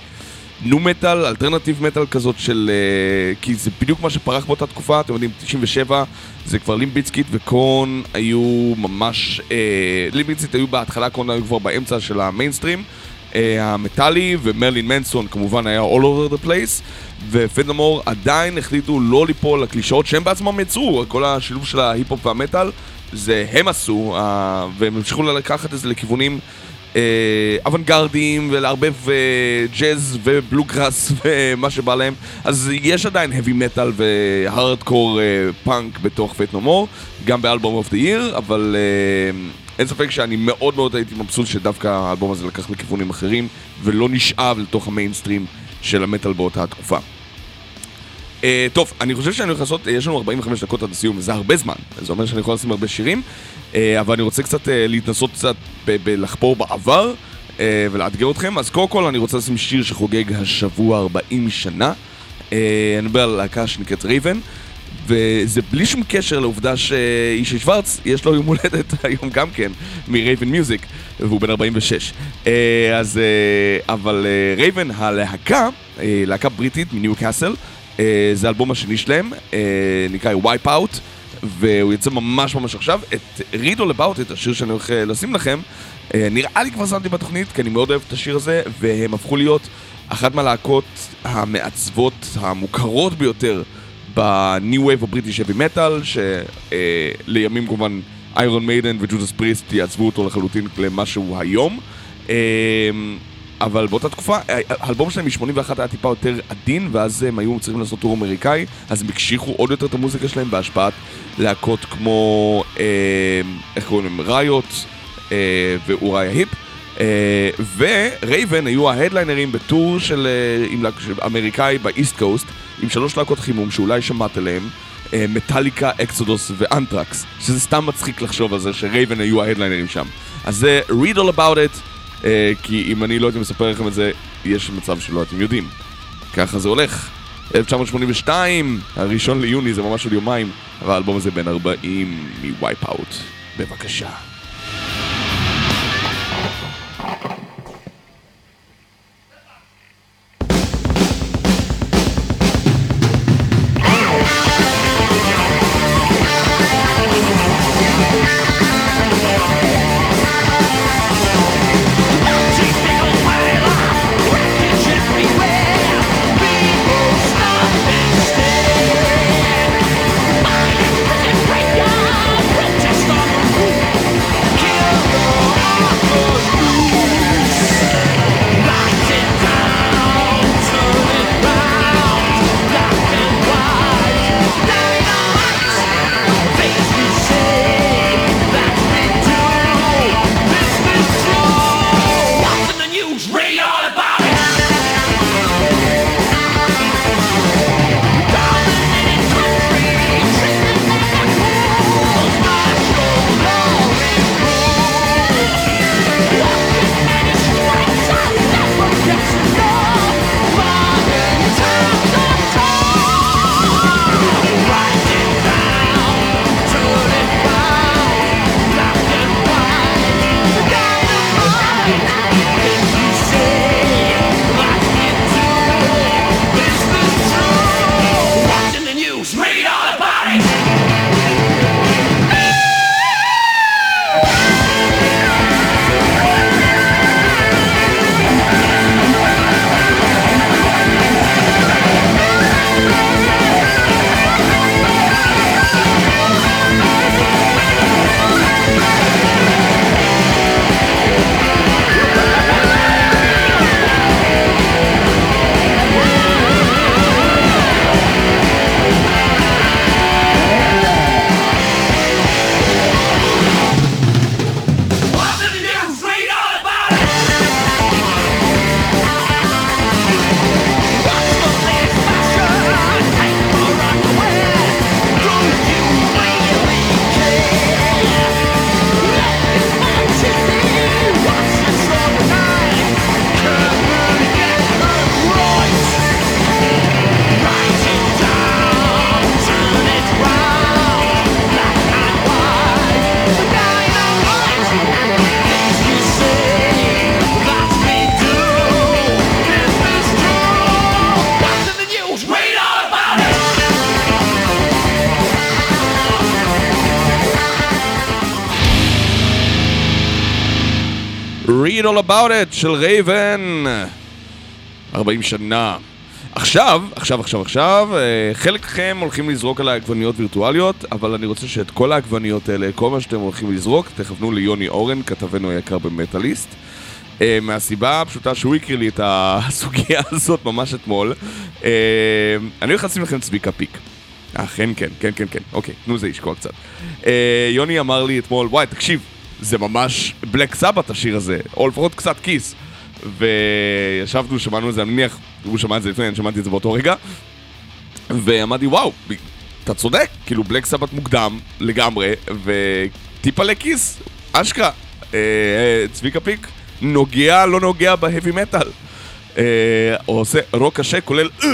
nu metal, alternative metal כזאת של... אה, כי זה בדיוק מה שפרח באותה תקופה, אתם יודעים, 97 זה כבר Limp Bizkit ו Korn היו ממש... אה, Limp Bizkit היו בהתחלה, Korn היו כבר באמצע של המיינסטרים. אה, המטאלי ו Marilyn Manson כמובן היה all over the place ו Faith No More עדיין החליטו לא ליפול לקלישאות שהם בעצמם יצרו, כל השילוב של ההיפ-הופ והמטאל זה הם עשו אה, והם המשיכו לקחת את זה לכיוונים אה, אוונגרדיים ולערבב אה, ג'אז ובלוגראס ומה שבא להם. אז יש עדיין heavy metal והארדקור אה, פאנק בתוך Faith No More גם ב Album of the Year אבל אין ספק שאני מאוד מאוד הייתי מבסוט שדווקא האלבום הזה לקח לכיוונים אחרים ולא נשאב לתוך המיינסטרים של המטאל באותה התקופה. Uh, טוב, אני חושב שאני הולך לעשות, יש לנו 45 דקות עד הסיום, זה הרבה זמן, זה אומר שאני יכול לשים הרבה שירים, אבל אני רוצה קצת uh, להתנסות קצת בלחפור בעבר uh, ולאתגר אתכם, אז קודם כל אני רוצה לשים שיר שחוגג השבוע 40 שנה, אני מדבר על להקה שנקראת Raven, וזה בלי שום קשר לעובדה ששי שוורץ, יש לו יום הולדת היום גם כן, מ Raven Music, והוא בן 46. אה, אז, אה, אבל אה, Raven, הלהקה, אה, להקה בריטית מניו קאסל, אה, זה האלבום השני שלהם, אה, נקרא Wipe Out, והוא יצא ממש ממש עכשיו. את Read All About It, השיר שאני הולך אה, לשים לכם, אה, נראה לי כבר שמתי בתוכנית, כי אני מאוד אוהב את השיר הזה, והם הפכו להיות אחת מהלהקות המעצבות המוכרות ביותר ב New Wave הבריטי של heavy metal, שלימים כמובן Iron Maiden ו Judas Priest יעצבו אותו לחלוטין למה שהוא היום. אבל באותה תקופה, אה, האלבום שלהם מ-81 היה טיפה יותר עדין, ואז הם היו צריכים לעשות tour אמריקאי, אז הם הקשיחו עוד יותר את המוזיקה שלהם בהשפעת להקות כמו, אה, איך קוראים להם? Riot אה, ו Uriah Heep. אה, ו Raven היו ההדליינרים ב tour של, אה, עם של אמריקאי ב East Coast, עם שלוש להקות חימום שאולי שמעת עליהם, אה, Metallica, Exodus ו Anthrax, שזה סתם מצחיק לחשוב על זה ש Raven היו ההדליינרים שם. אז זה read all about it, כי אם אני לא הייתי מספר לכם את זה, יש מצב שלא הייתם יודעים. ככה זה הולך. 1982, הראשון ליוני, זה ממש עוד יומיים, אבל האלבום הזה בן 40 מווייפ אאוט. בבקשה. About It של רייבן. 40 שנה. עכשיו, עכשיו, עכשיו, עכשיו, אה, חלק מכם הולכים לזרוק על העגבניות וירטואליות, אבל אני רוצה שאת כל העגבניות האלה, כל מה שאתם הולכים לזרוק, תכוונו ליוני אורן, כתבנו היקר במטאליסט. אה, מהסיבה הפשוטה שהוא הכיר לי את הסוגיה הזאת ממש אתמול. אה, אני הולך לשים לכם צביקה פיק. אכן כן, כן, כן, כן, אוקיי, תנו זה לשקוע קצת. יוני אמר לי אתמול, וואי, תקשיב, זה ממש בלק סבת השיר הזה, או לפחות קצת כיס. וישבנו, שמענו את זה, אני מניח, הוא שמע את זה לפני, אני שמעתי את זה באותו רגע. ואמרתי, וואו, אתה צודק, כאילו בלק סבת מוקדם לגמרי, וטיפה לכיס, אשכרה. אה, אה, צביקה פיק נוגע, לא נוגע בהאבי מטאל. אה, עושה רוק קשה, כולל אה,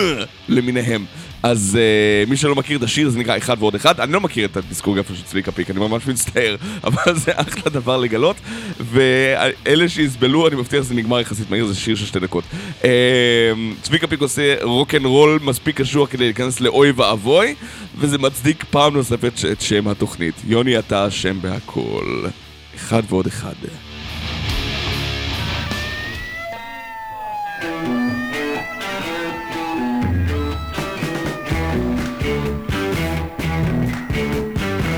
למיניהם. אז uh, מי שלא מכיר את השיר זה נקרא אחד ועוד אחד, אני לא מכיר את הדיסקוגרפיה של צביקה פיק, אני ממש מצטער, אבל זה אחלה דבר לגלות, ואלה שיסבלו, אני מבטיח שזה נגמר יחסית מהיר, זה שיר של שתי דקות. Uh, צביקה פיק עושה רוק אנד רול מספיק קשוח כדי להיכנס לאוי ואבוי, וזה מצדיק פעם נוספת את שם התוכנית. יוני, אתה אשם בהכל. אחד ועוד אחד.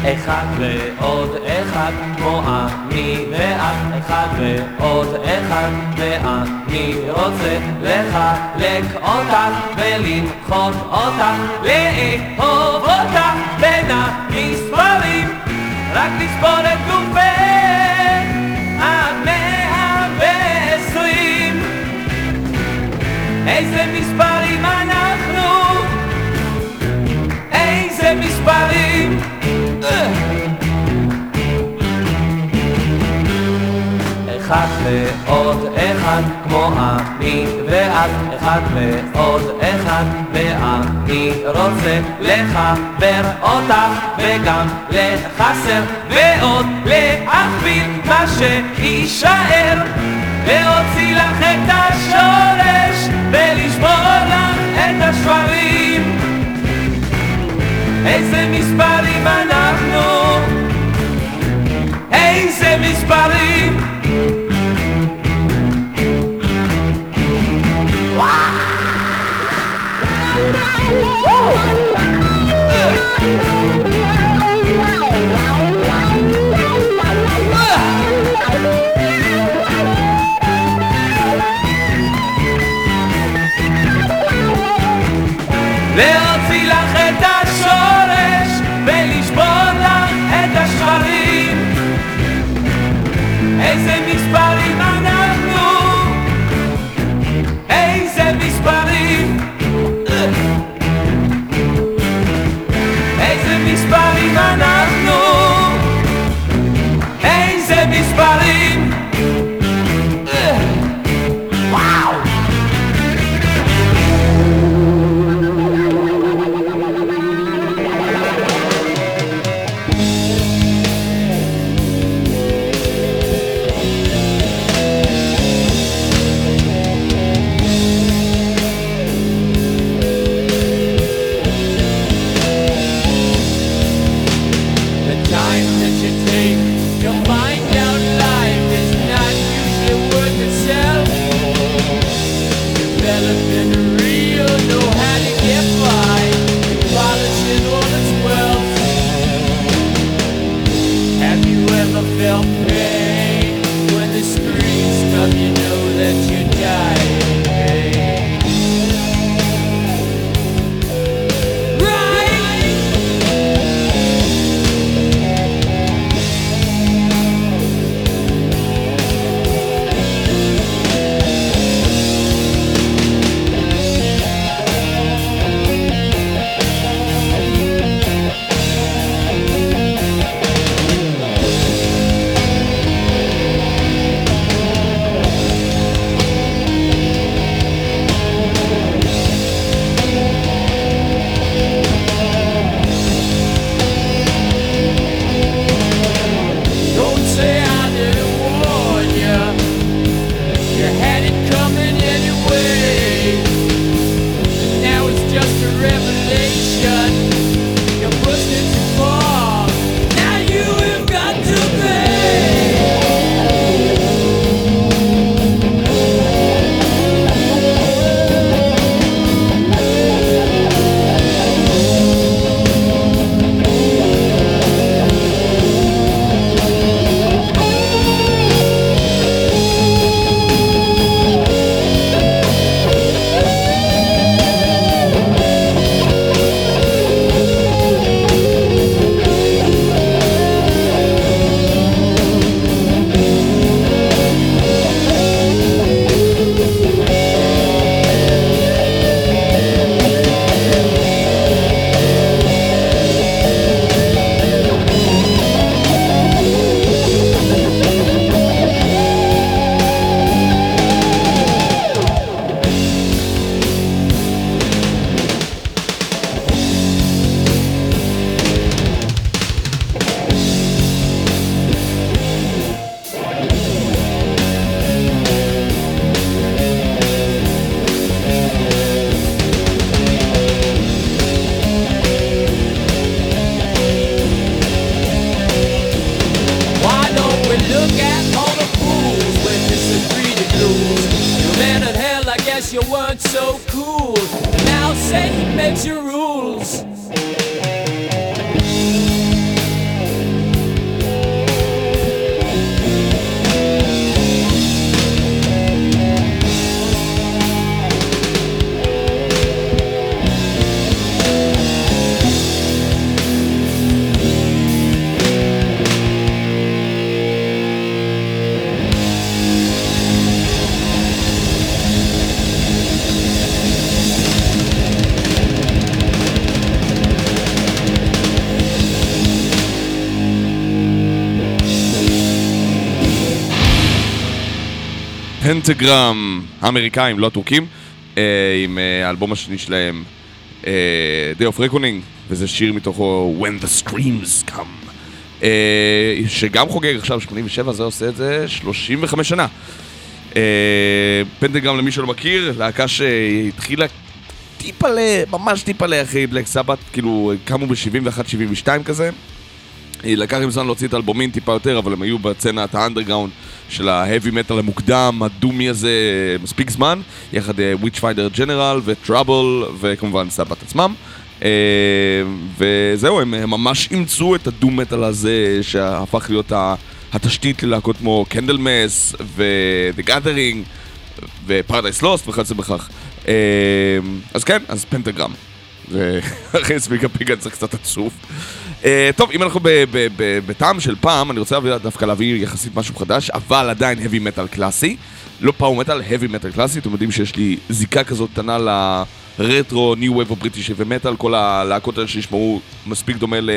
אחד ועוד אחד כמו אני ואת אחד ועוד אחד ואני רוצה לחלק אותך ולדחות אותך לאהוב אותך בין המספרים. רק לספור את גופך עד מאה ועשרים. איזה מספרים ועוד אחד כמו אני ואת אחד ועוד אחד ואני. רוצה לחבר אותך וגם לחסר ועוד להכפיל מה שיישאר. להוציא לך את השורש ולשבור לך את השברים. איזה מספרים אנחנו? איזה מספרים להוציא פנטגרם, האמריקאים, לא הטורקים, אה, עם אה, האלבום השני שלהם, אה, Day of Reckoning, וזה שיר מתוכו When the Screams Come, שגם חוגג עכשיו 87, זה עושה את זה 35 שנה. פנטגרם, למי שלא מכיר, להקה שהתחילה טיפה ל... ממש טיפה לאחרי בלק סבת, כאילו, קמו ב-71-72 כזה. לקח עם זמן להוציא את האלבומים טיפה יותר, אבל הם היו בצנת האנדרגאונד של ההאבי מטאל המוקדם, הדומי הזה, מספיק זמן, יחד וויץ' פיידר ג'נרל וטראבל, וכמובן סבת עצמם. אה, וזהו, הם הם ממש אימצו את הדום מטאל הזה, שהפך להיות ה- התשתית ללהקות כמו קנדלמס ו-The Gathering ופרדייס לוסט וכיוצא בכך. אה, אז כן, אז פנטגרם. ואחרי ספיקה פיגה צריך קצת עצוב. אה, טוב, אם אנחנו בטעם של פעם, אני רוצה דווקא להביא יחסית משהו חדש, אבל עדיין heavy metal קלאסי. לא power metal, heavy metal קלאסי. אתם יודעים שיש לי זיקה כזאת קטנה לרטרו, New Wave British heavy metal, כל הלהקות האלה שישמעו מספיק דומה ל...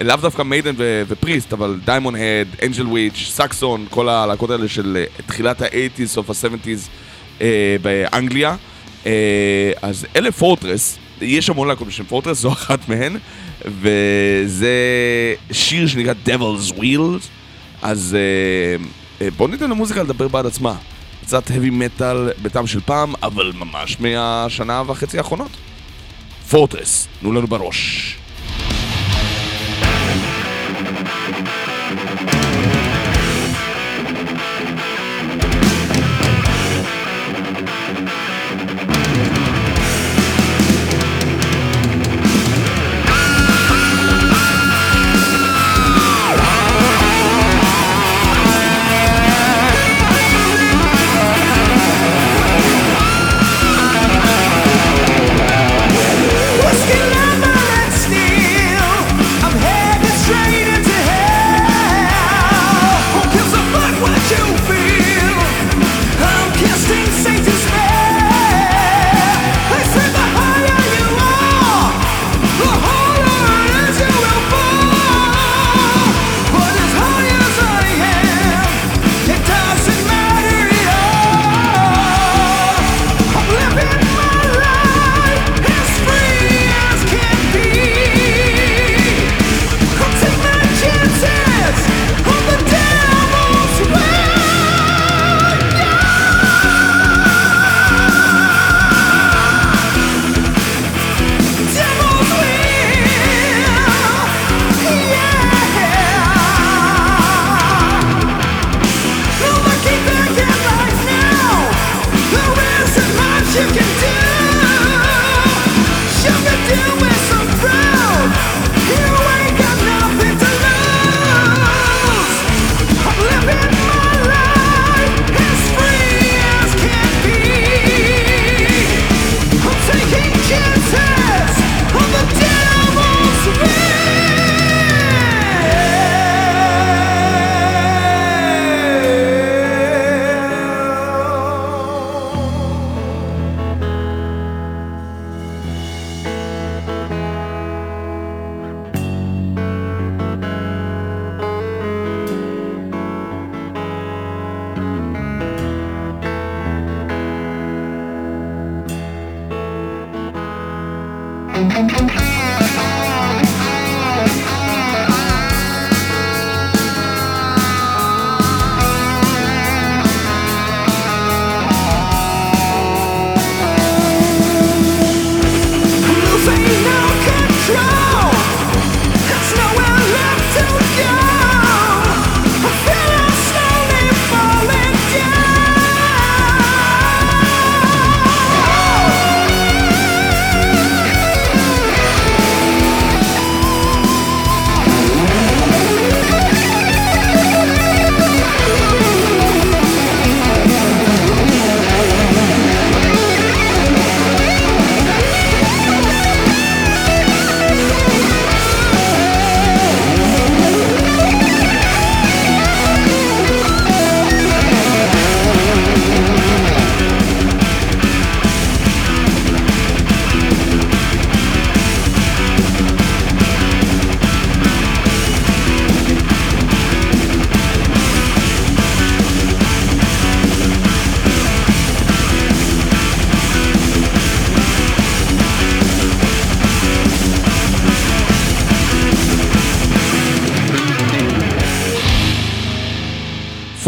לאו דווקא Maiden ו Priest, אבל דיימון הד, אנג'ל וויץ', סקסון, כל הלהקות האלה של אה, תחילת ה-80's, סוף ה-70's אה, באנגליה. אז אלה פורטרס, יש המון להקות בשם פורטרס, זו אחת מהן, וזה שיר שנקרא Devil's Wheels, אז אה, אה, בואו ניתן למוזיקה לדבר בעד עצמה. קצת heavy metal בטעם של פעם, אבל ממש מהשנה וחצי האחרונות. פורטרס, תנו לנו בראש.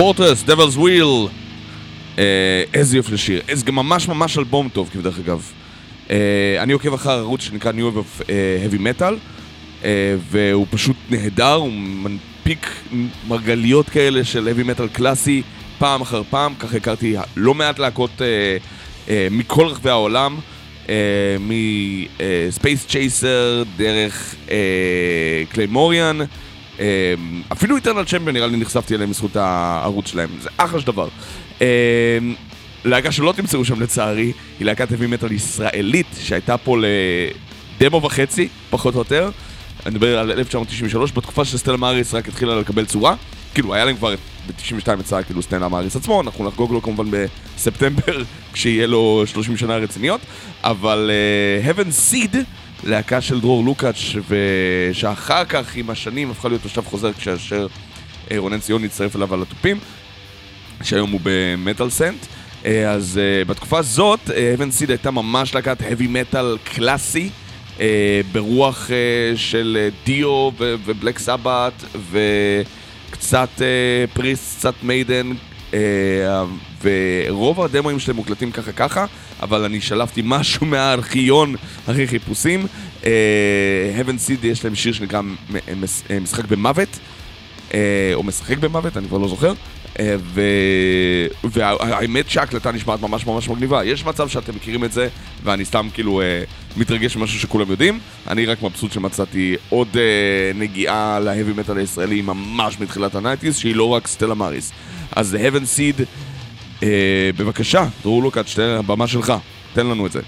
פורטרס, Devil's Wheel. אה, איזה יופי לשיר. זה גם ממש ממש אלבום טוב, כבדרך אגב. אה, אני עוקב אחר ערוץ שנקרא New Wave of אה, Heavy Metal, אה, והוא פשוט נהדר, הוא מנפיק מרגליות כאלה של Heavy Metal קלאסי פעם אחר פעם, ככה הכרתי לא מעט להקות אה, אה, מכל רחבי העולם. מספייס צ'ייסר דרך Claymorean, אה, אפילו Eternal Champion נראה לי נחשפתי אליהם בזכות הערוץ שלהם, זה אחלה של דבר. אה, להקה שלא תמצאו שם לצערי, היא להקת heavy metal ישראלית שהייתה פה לדמו וחצי, פחות או יותר. אני מדבר על 1993, בתקופה ש Stella Maris רק התחילה לקבל צורה. כאילו, היה להם כבר ב-92 יצא כאילו Stella Maris עצמו, אנחנו נחגוג לו כמובן בספטמבר, כשיהיה לו 30 שנה רציניות. אבל uh, Heaven Seed, להקה של דרור לוקאץ', ושאחר כך עם השנים הפכה להיות תושב חוזר כאשר uh, רונן ציון הצטרף אליו על התופים. שהיום הוא במטאל סנט. אה, אז uh, בתקופה הזאת, Heaven Seed הייתה ממש להקת heavy metal קלאסי, ברוח של דיו ובלק סבת, וקצת פריסט, קצת מיידן, ורוב הדמוים שלהם מוקלטים ככה ככה, אבל אני שלפתי משהו מהארכיון אחרי חיפושים. Uh, Heaven Seed יש להם שיר שנקרא uh, משחק במוות. אה, או משחק במוות, אני כבר לא זוכר. אה, ו... והאמת שההקלטה נשמעת ממש ממש מגניבה. יש מצב שאתם מכירים את זה, ואני סתם כאילו אה, מתרגש ממשהו שכולם יודעים. אני רק מבסוט שמצאתי עוד אה, נגיעה להאבי מטאל הישראלי ממש מתחילת הנייטיז, שהיא לא רק סטלה מאריס. אז heaven seed, אה, בבקשה, דרור לוקאץ', הבמה שלך, תן לנו את זה.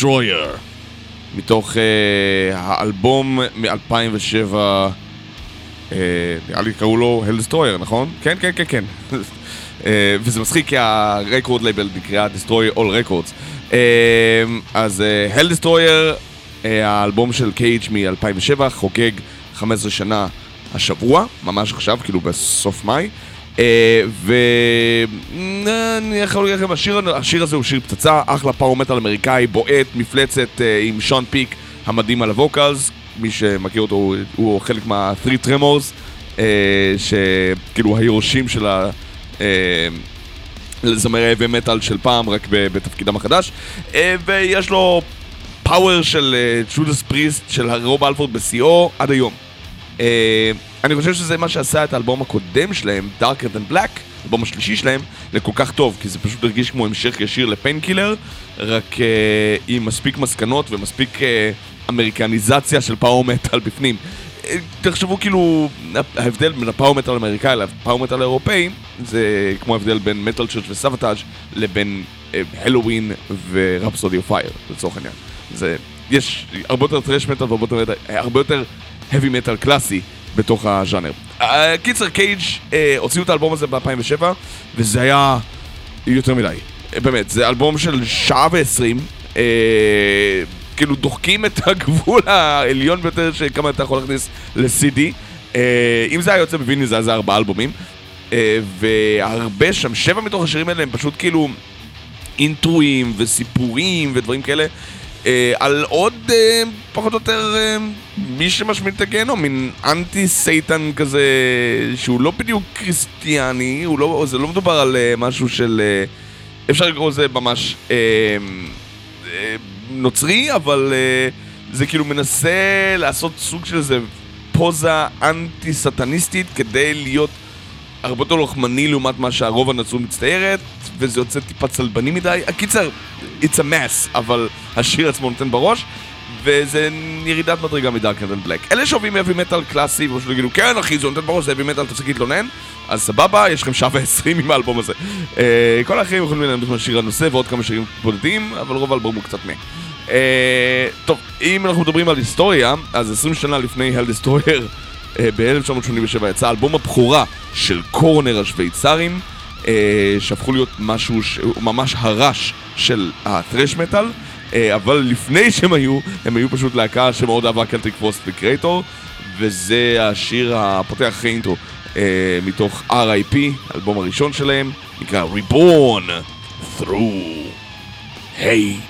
Destroyer, מתוך uh, האלבום מ-2007, אה, נראה uh, לי קראו לו Hell Destroyer, נכון? כן, כן, כן, כן. uh, וזה מצחיק כי ה record label נקרא Destroy All Records. Uh, אז uh, Hell Destroyer uh, האלבום של Cage מ-2007, חוגג 15 שנה השבוע, ממש עכשיו, כאילו בסוף מאי. Uh, אה, ואני אה, יכול להגיד לכם, השיר, השיר הזה הוא שיר פצצה, אחלה power metal אמריקאי, בועט, מפלצת אה, עם Sean Peck המדהים על ה vocals, מי שמכיר אותו הוא, הוא חלק מה-3 Tremors, שכאילו היורשים של ה... לזמרי heavy metal של פעם, רק בתפקידם החדש, ויש לו power של Judas Priest של Rob Halford בשיאו עד היום. אני חושב שזה מה שעשה את האלבום הקודם שלהם, Darker Than Black, האלבום השלישי שלהם, לכל כך טוב, כי זה פשוט הרגיש כמו המשך ישיר ל Painkiller, רק uh, עם מספיק מסקנות ומספיק uh, אמריקניזציה של power metal בפנים. אה, תחשבו כאילו, ההבדל בין ה power metal האמריקאי ל power metal האירופאי, זה כמו ההבדל בין Metal Church ו Savatage לבין Helloween ו Rhapsody of Fire, לצורך העניין. זה, יש הרבה יותר thrash metal והרבה יותר, הרבה יותר heavy metal קלאסי בתוך הז'אנר. אה, קיצר, Cage אה, הוציאו את האלבום הזה ב-2007, וזה היה יותר מדי. אה, באמת, זה אלבום של שעה ועשרים. כאילו דוחקים את הגבול העליון ביותר שכמה אתה יכול להכניס ל-CD. אם זה היה יוצא בוויני זה היה זה ארבעה אלבומים. והרבה שם, שבע מתוך השירים האלה הם פשוט כאילו אינטרואים וסיפורים ודברים כאלה. אה, על עוד אה, פחות או יותר אה, מי שמשמיד את הגיהנום, מין אנטי סייטן כזה שהוא לא בדיוק קריסטיאני, לא, זה לא מדובר על אה, משהו של... אה, אפשר לקרוא לזה ממש אה, אה, נוצרי, אבל אה, זה כאילו מנסה לעשות סוג של איזה פוזה אנטי סטניסטית כדי להיות הרבה יותר לוחמני לעומת מה שהרוב הנצרות מצטיירת, וזה יוצא טיפה צלבני מדי. הקיצר, it's a mess, אבל השיר עצמו נותן בראש, וזה ירידת מדרגה מ Darker Than Black. אלה שאוהבים heavy metal קלאסי, ופשוט יגידו, כן אחי, זה נותן בראש, זה heavy metal, תפסיק להתלונן, אז סבבה, יש לכם שעה ועשרים עם האלבום הזה. אה, כל האחרים יכולים ללמד מהשיר הנושא ועוד כמה שירים בודדים, אבל רוב האלבום הוא קצת meh. אה, טוב, אם אנחנו מדברים על היסטוריה, אז 20 שנה לפני Destroyer, ב-1987 יצא אלבום הבכורה של Coroner השוויצרים, אה, שהפכו להיות משהו ממש ה Rush של ה thrash metal, אה, אבל לפני שהם היו, הם היו פשוט להקה שמאוד אהבה קלטיק פרוסט וקרייטור, וזה השיר הפותח אחרי אינטרו אה, מתוך R.I.P, האלבום הראשון שלהם, נקרא. Reborn through hate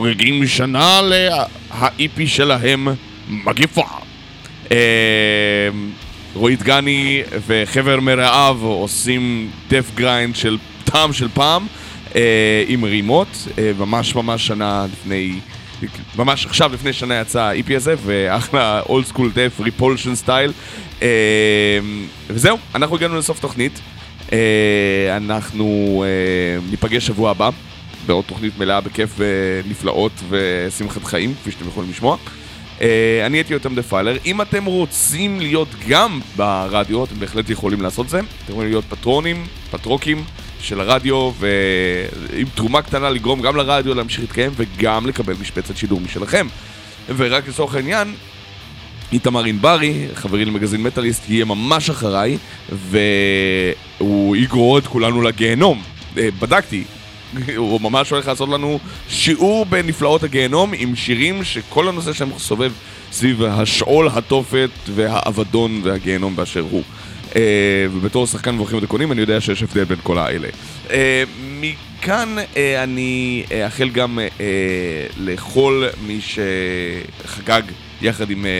שחוגגים שנה ל-EP שלהם, מגיפה. אה, רועי דגני וחבר מרעיו עושים death grind של טעם של פעם אה, עם רימות, אה, ממש ממש שנה לפני, ממש עכשיו לפני שנה יצא ה-EP הזה, ואחלה old school death, Repulsion style. וזהו, אנחנו הגענו לסוף תוכנית. אנחנו ניפגש שבוע הבא בעוד תוכנית מלאה בכיף ונפלאות ושמחת חיים, כפי שאתם יכולים לשמוע. אה, אני הייתי יותם דפיילר. אם אתם רוצים להיות גם ברדיו, אתם בהחלט יכולים לעשות זה. אתם יכולים להיות פטרונים, פטרוקים של הרדיו, ועם תרומה קטנה לגרום גם לרדיו להמשיך להתקיים וגם לקבל משבצת שידור משלכם. ורק לצורך העניין, איתמר ענברי, חברי למגזין מטאליסט, יהיה ממש אחריי, והוא יגרור את כולנו לגיהנום. אה, בדקתי, הוא ממש הולך לעשות לנו שיעור בנפלאות הגיהנום עם שירים שכל הנושא שלהם סובב סביב השאול, התופת והאבדון והגיהנום באשר הוא. אה, ובתור שחקן מבוכים ודקונים אני יודע שיש הבדל בין כל האלה. אה, מכאן אה, אני אאחל גם אה, לכל מי שחגג יחד עם אה,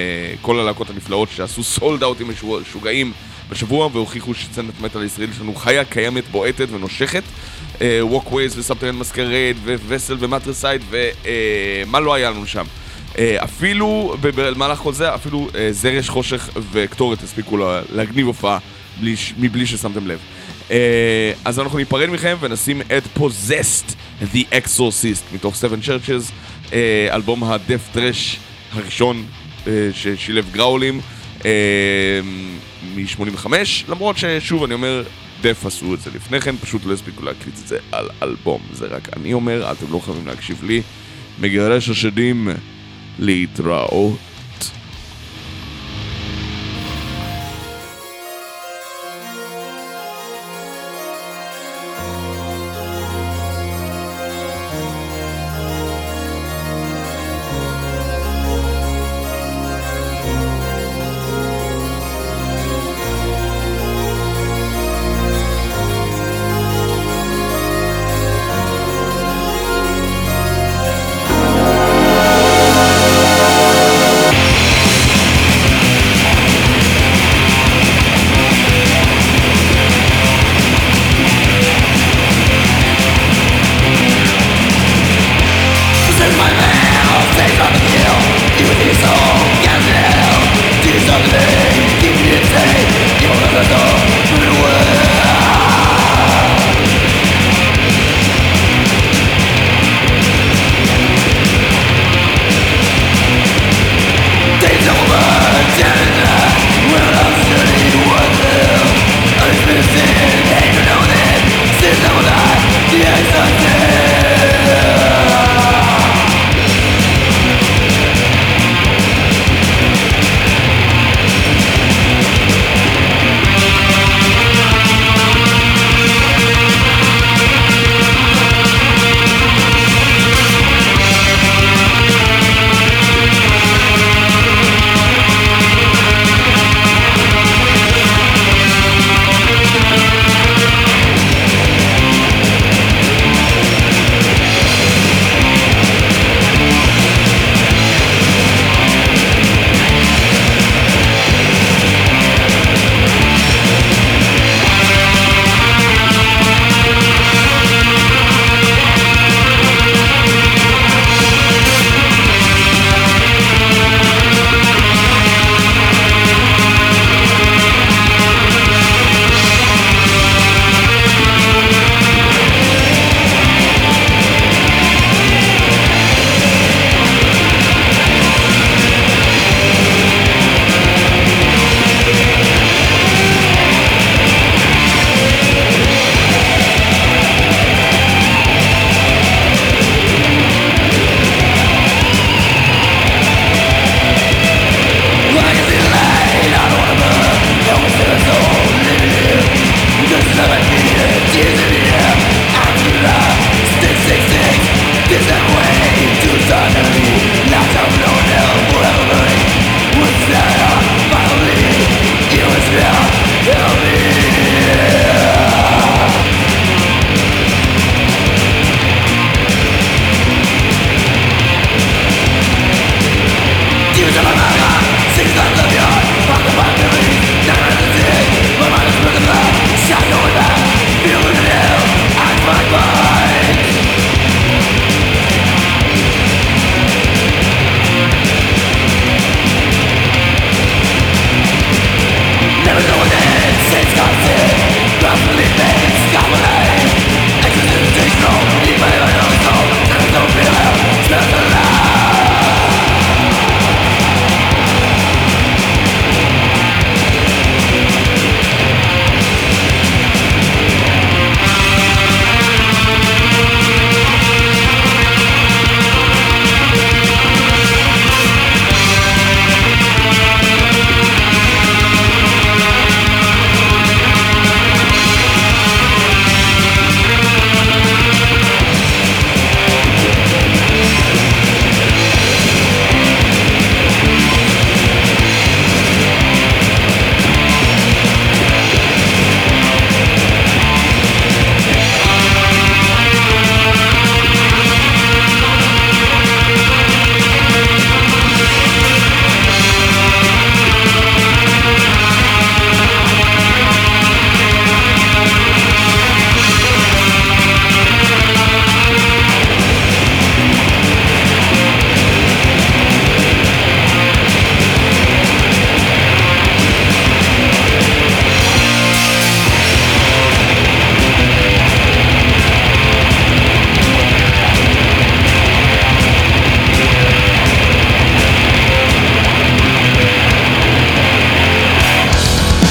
כל הלהקות הנפלאות שעשו sold out ים משוגעים בשבוע והוכיחו שסצנת מטאל הישראלית שלנו חיה, קיימת, בועטת ונושכת. Walkways ו Subterranean Masquerade ווסל ו Matricide ומה לא היה לנו שם. אה, אפילו במהלך כל זה, אפילו אה, זרש, חושך וקטורת הספיקו לה- להגניב הופעה מבלי ששמתם לב. אה, אז אנחנו ניפרד מכם ונשים את Possessed The Exorcist מתוך Seven Churches, אה, אלבום הדף טרש הראשון אה, ששילב גראולים אה, מ-85, למרות ששוב אני אומר, דף עשו את זה לפני כן, פשוט לא הספיקו להקליט את זה על אלבום, זה רק אני אומר, אתם לא חייבים להקשיב לי. מגרש השדים, להתראות.